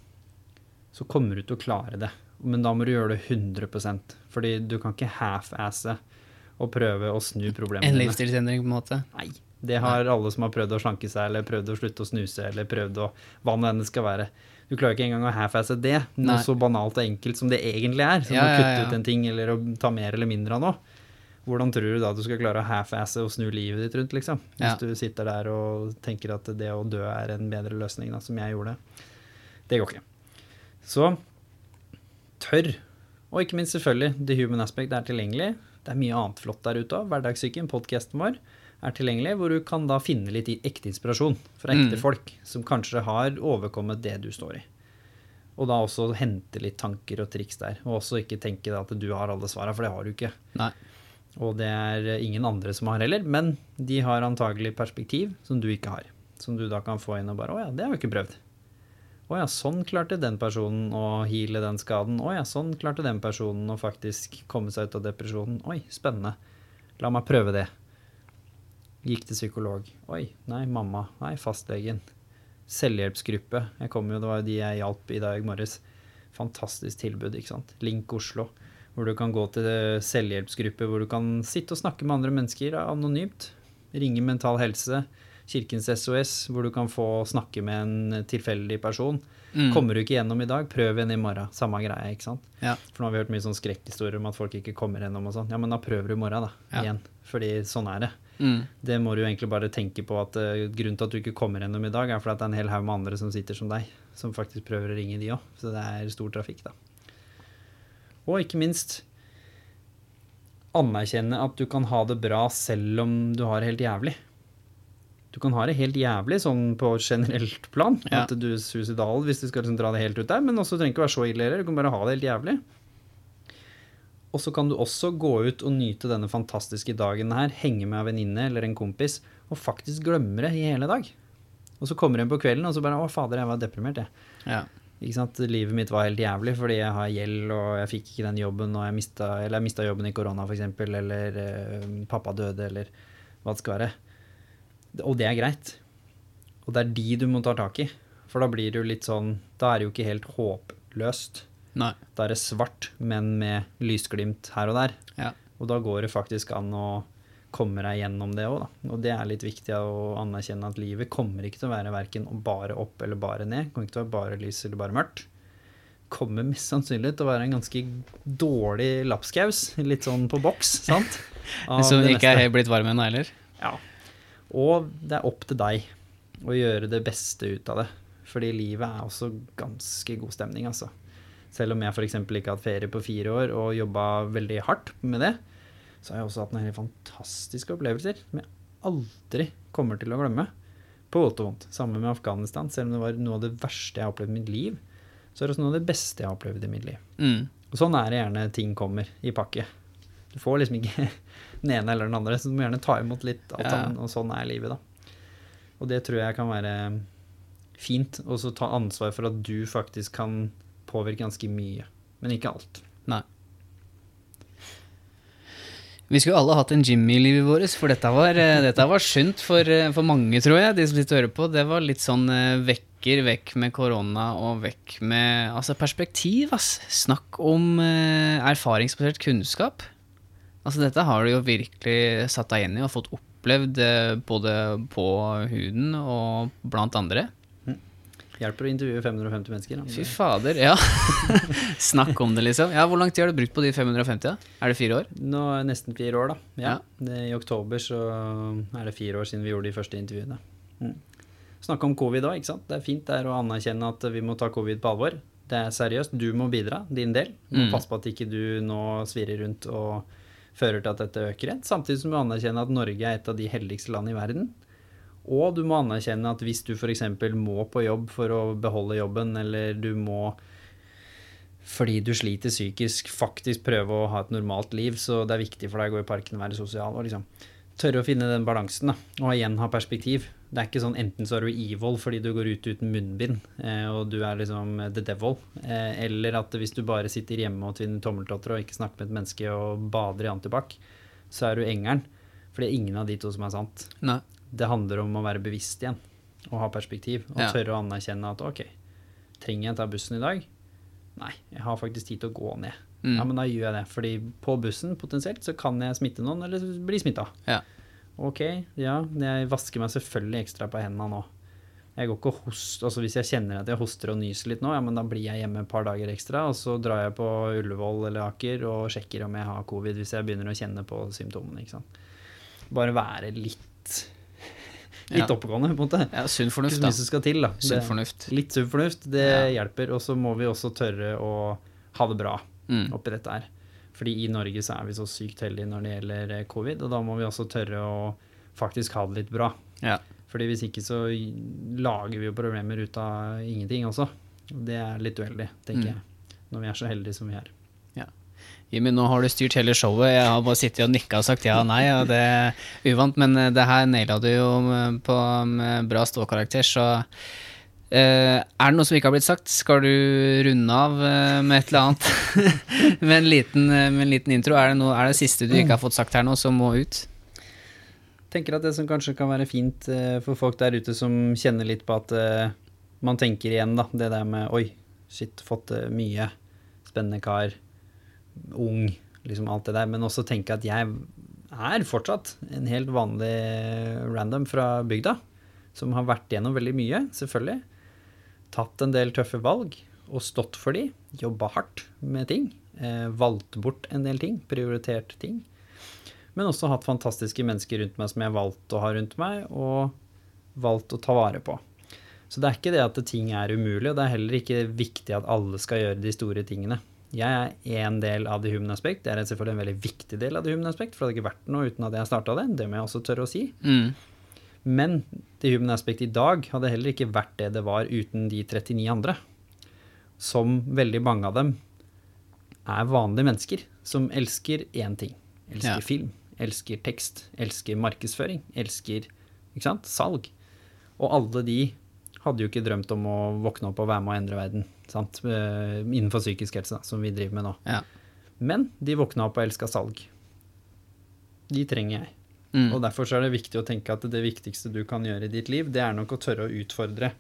så kommer du til å klare det. Men da må du gjøre det 100% fordi du kan ikke half-asse og prøve å snu problemene En livsstilsendring, på en måte. Nei. Det har alle som har prøvd å slanke seg, eller prøvd å slutte å snuse, eller prøvd å Hva nå enn det skal være. Du klarer ikke engang å half-asse det, noe Nei. så banalt og enkelt som det egentlig er. Som Ja, å kutte ja. ut en ting, eller å ta mer eller mindre av noe. Hvordan tror du da du skal klare å half-asse og snu livet ditt rundt, liksom? Hvis Ja. du sitter der og tenker at det å dø er en bedre løsning, da, som jeg gjorde. Det går ikke. Så tørr. Og ikke minst selvfølgelig, The Human Aspect er tilgjengelig. Det er mye annet flott der ute òg. Hverdagssyken, podkasten vår, er tilgjengelig, hvor du kan da finne litt ekte inspirasjon fra ekte Mm. folk som kanskje har overkommet det du står i. Og da også hente litt tanker og triks der. Og også ikke tenke at du har alle svara, for det har du ikke. Nei. Og det er ingen andre som har heller, men de har antagelig perspektiv som du ikke har. Som du da kan få inn og bare Å ja, det har vi ikke prøvd. Å ja, sånn klarte den personen å heale den skaden. Å ja, sånn klarte den personen å faktisk komme seg ut av depresjonen. Oi, spennende. La meg prøve det. Gikk til psykolog. Oi, nei, mamma. Nei, fastlegen. Selvhjelpsgruppe. Jeg kom jo, Det var jo de jeg hjalp i dag morges. Fantastisk tilbud, ikke sant. Link Oslo. Hvor du kan gå til selvhjelpsgruppe, hvor du kan sitte og snakke med andre mennesker anonymt. Ringe Mental Helse. Kirkens SOS, hvor du kan få snakke med en tilfeldig person. Mm. Kommer du ikke gjennom i dag, prøv igjen i morgen. Samme greie, ikke sant. Ja. For nå har vi hørt mye sånn skrekkhistorier om at folk ikke kommer gjennom og sånn. Ja, men da prøver du i morgen, da. Ja. Igjen. Fordi sånn er det. Mm. Det må du egentlig bare tenke på at uh, grunnen til at du ikke kommer gjennom i dag, er fordi det er en hel haug med andre som sitter som deg, som faktisk prøver å ringe de òg. Så det er stor trafikk, da. Og ikke minst anerkjenne at du kan ha det bra selv om du har det helt jævlig. Du kan ha det helt jævlig sånn på generelt plan, Ja. at du er suicidal hvis du skal liksom dra det helt ut der, men også trenger ikke være så ille heller. Du kan bare ha det helt jævlig. Og så kan du også gå ut og nyte denne fantastiske dagen her, henge med en venninne eller en kompis, og faktisk glemme det i hele dag. Og så kommer en på kvelden, og så bare 'Å, fader, jeg var deprimert', jeg. Ja. Ikke sant? Livet mitt var helt jævlig fordi jeg har gjeld, og jeg fikk ikke den jobben, og jeg mista, eller jeg mista jobben i korona, f.eks., eller eh, pappa døde, eller hva det skal være. Og det er greit. Og det er de du må ta tak i. For da blir det jo litt sånn Da er det jo ikke helt håpløst. Nei. Da er det svart, men med lysglimt her og der. Ja. Og da går det faktisk an å komme deg gjennom det òg, da. Og det er litt viktig å anerkjenne at livet kommer ikke til å være verken bare opp eller bare ned. Kommer ikke til å være bare lys eller bare mørkt. Kommer mest sannsynlig til å være en ganske dårlig lapskaus, litt sånn på boks, sant? Som ikke er helt blitt varm ennå heller. Ja. Og det er opp til deg å gjøre det beste ut av det. Fordi livet er også ganske god stemning, altså. Selv om jeg f.eks. ikke har hatt ferie på fire år og jobba veldig hardt med det, så har jeg også hatt noen helt fantastiske opplevelser som jeg aldri kommer til å glemme. På godt og vondt. Sammen med Afghanistan. Selv om det var noe av det verste jeg har opplevd i mitt liv, så er det også noe av det beste jeg har opplevd i mitt liv. Mm. Og sånn er det gjerne ting kommer i pakke. Du får liksom ikke den ene eller den andre, så du må gjerne ta imot litt alt Ja. Og sånn er livet, da. Og det tror jeg kan være fint. Og så ta ansvar for at du faktisk kan påvirke ganske mye. Men ikke alt. Nei. Vi skulle alle hatt en Jimmy i livet vårt, for dette var, eh, dette var skjønt for, eh, for mange, tror jeg, de som sitter og hører på. Det var litt sånn eh, vekker vekk med korona og vekk med Altså, perspektiv, ass. Snakk om eh, erfaringsbasert kunnskap. Altså, dette har du jo virkelig satt deg inn i og fått opplevd både på huden og blant andre. Hjelper å intervjue 550 mennesker. da. Fy fader, ja. Snakk om det, liksom. Ja, Hvor lang tid har du brukt på de 550? da? Er det fire år? Nå er nesten fire år, da. Ja. Det, I oktober så er det fire år siden vi gjorde de første intervjuene. Mm. Snakke om covid òg, ikke sant. Det er fint det er å anerkjenne at vi må ta covid på alvor. Det er seriøst. Du må bidra, din del. Mm. Pass på at ikke du nå svirrer rundt og fører til at dette øker igjen. Samtidig som du anerkjenner at Norge er et av de heldigste land i verden. Og du må anerkjenne at hvis du f.eks. må på jobb for å beholde jobben, eller du må fordi du sliter psykisk, faktisk prøve å ha et normalt liv, så det er viktig for deg å gå i parken og være sosial. og liksom Tørre å finne den balansen, da, og igjen ha perspektiv. Det er ikke sånn enten så er du evil fordi du går ut uten munnbind, eh, og du er liksom the devil, eh, eller at hvis du bare sitter hjemme og tvinner tommeltotter og ikke snakker med et menneske og bader i antibac, så er du engelen. For det er ingen av de to som er sant. Nei. Det handler om å være bevisst igjen og ha perspektiv. Og Ja. tørre å anerkjenne at ok, trenger jeg ta bussen i dag? Nei, jeg har faktisk tid til å gå ned. Mm. Ja, men da gjør jeg det. Fordi på bussen potensielt så kan jeg smitte noen, eller bli smitta. Ja. Ok, ja, jeg vasker meg selvfølgelig ekstra på hendene nå. Jeg går ikke og host, altså Hvis jeg kjenner at jeg hoster og nyser litt nå, ja, men da blir jeg hjemme et par dager ekstra, og så drar jeg på Ullevål eller Aker og sjekker om jeg har covid hvis jeg begynner å kjenne på symptomene. ikke sant? Bare være litt litt Ja. oppegående, på en måte. Ja, sunn fornuft, da. skal til, da. Sunn Det- Litt sunn fornuft, det Ja. hjelper. Og så må vi også tørre å ha det bra Mm. oppi dette her. Fordi i Norge så er vi så sykt heldige når det gjelder eh, covid, og da må vi også tørre å faktisk ha det litt bra. Ja. Fordi hvis ikke så lager vi jo problemer ut av ingenting også. Det er litt uheldig, tenker Mm. jeg. Når vi er så heldige som vi er. Jimmy, nå har du styrt hele showet. Jeg har bare sittet og nikka og sagt ja og nei, og det er uvant, men eh, det her naila du jo med- på bra ståkarakter, så eh, Er det noe som ikke har blitt sagt? Skal du runde av eh, med et eller annet? med, en liten, eh, med en liten intro. Er det, noe, er det siste du ikke har fått sagt her nå, som må ut? tenker at det som kanskje kan være fint eh, for folk der ute som kjenner litt på at eh, man tenker igjen, da, det der med oi, shit, fått mye, spennende kar, ung, liksom alt det der, men også tenke at jeg er fortsatt en helt vanlig random fra bygda, som har vært gjennom veldig mye, selvfølgelig, tatt en del tøffe valg og stått for de, jobba hardt med ting, eh, valgt bort en del ting, prioritert ting, men også hatt fantastiske mennesker rundt meg som jeg har valgt å ha rundt meg, og valgt å ta vare på. Så det er ikke det at ting er umulig, og det er heller ikke viktig at alle skal gjøre de store tingene. Jeg er en del av The Human Aspect. Jeg er selvfølgelig en veldig viktig del av The Human Aspect, for det hadde ikke vært noe uten at jeg starta det. Det må jeg også tørre å si. Mm. Men The Human Aspect i dag hadde heller ikke vært det det var uten de 39 andre. Som veldig mange av dem er vanlige mennesker som elsker én ting. Elsker Ja. film, elsker tekst, elsker markedsføring, elsker ikke sant, salg. Og alle de hadde jo ikke drømt om å våkne opp og være med å endre verden sant? eh, innenfor psykisk helse, da, som vi driver med nå. Ja. Men de våkna opp og elska salg. De trenger jeg. Mm. Og derfor så er det viktig å tenke at det viktigste du kan gjøre i ditt liv, det er nok å tørre å utfordre.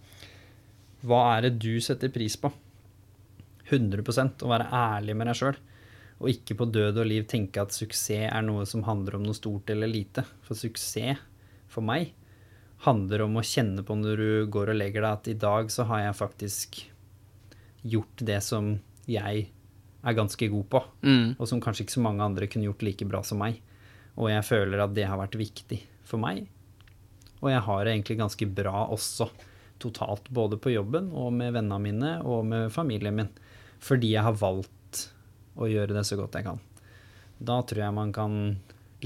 Hva er det du setter pris på? 100% Å være ærlig med deg sjøl. Og ikke på død og liv tenke at suksess er noe som handler om noe stort eller lite. For suksess, for meg, handler om å kjenne på når du går og legger deg, at i dag så har jeg faktisk gjort det som jeg er ganske god på Mm. og som kanskje ikke så mange andre kunne gjort like bra som meg. Og jeg føler at det har vært viktig for meg. Og jeg har det egentlig ganske bra også, totalt, både på jobben og med vennene mine og med familien min. Fordi jeg har valgt å gjøre det så godt jeg kan. Da tror jeg man kan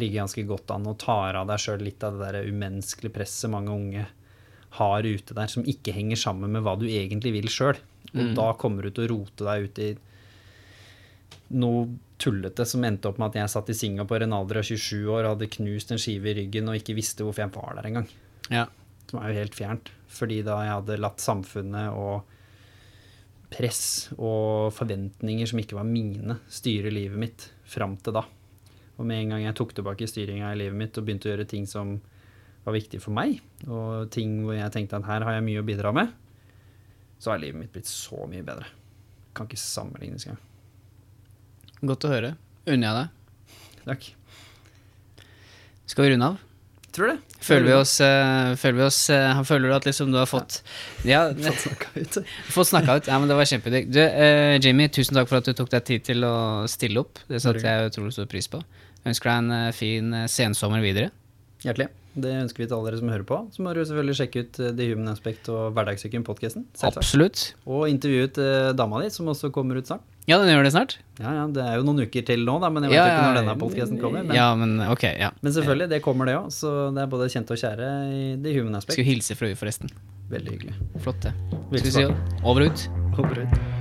ligge ganske godt an og tar av deg sjøl litt av det der umenneskelige presset mange unge har ute der, som ikke henger sammen med hva du egentlig vil sjøl. Og Mm. da kommer du til å rote deg ut i noe tullete som endte opp med at jeg satt i Singapore en alder av 27 år, hadde knust en skive i ryggen og ikke visste hvorfor jeg var der engang. Ja. Som er jo helt fjernt. Fordi da jeg hadde latt samfunnet og press og forventninger som ikke var mine, styre livet mitt fram til da. Og med en gang jeg tok tilbake styringa i livet mitt og begynte å gjøre ting som var viktig for meg, og ting hvor jeg tenkte at her har jeg mye å bidra med, så har livet mitt blitt så mye bedre. Kan ikke sammenlignes engang. Godt å høre. Unner jeg deg. Takk. Skal vi runde av? Tror det. Føler vi oss, uh, føler, vi oss uh, føler du at liksom du har fått Ja, Fått snakka ut. fått snakka ut? Ja, men det var kjempedigg. Du, eh, Jimmy, tusen takk for at du tok deg tid til å stille opp. Det satte jeg utrolig stor pris på. Jeg ønsker deg en eh, fin eh, sensommer videre. Hjertelig. Det ønsker vi til alle dere som hører på. Så må du selvfølgelig sjekke ut eh, The Human Aspect og Hverdagssyken-podkasten. Absolutt. Og intervjue ut eh, dama di, som også kommer ut snart. Ja, den gjør det snart. Ja, ja, Det er jo noen uker til nå, da, men jeg vet Ja, ikke når denne podkasten kommer. Men, Ja, men ok, ja. men selvfølgelig, det kommer det òg. Så det er både kjente og kjære i The Human Aspect. Skulle hilse fra henne, forresten. Veldig hyggelig. Flott, det. Skal vi si over og ut? Håper ut.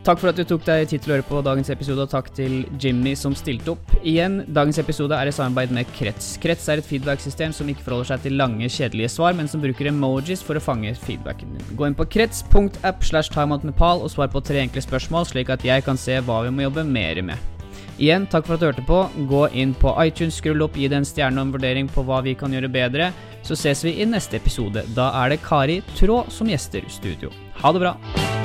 Takk for at du tok deg tid til å høre på dagens episode, og takk til Jimmy som stilte opp. Igjen, dagens episode er i samarbeid med Krets. Krets er et feedback-system som ikke forholder seg til lange, kjedelige svar, men som bruker emojis for å fange feedbacken din. Gå inn på krets.app slash timeoutnepal og svar på tre enkle spørsmål, slik at jeg kan se hva vi må jobbe mer med. Igjen, takk for at du hørte på. Gå inn på iTunes, skrull opp, gi det en stjerne og en vurdering på hva vi kan gjøre bedre. Så ses vi i neste episode. Da er det Kari Trå som gjester studio. Ha det bra.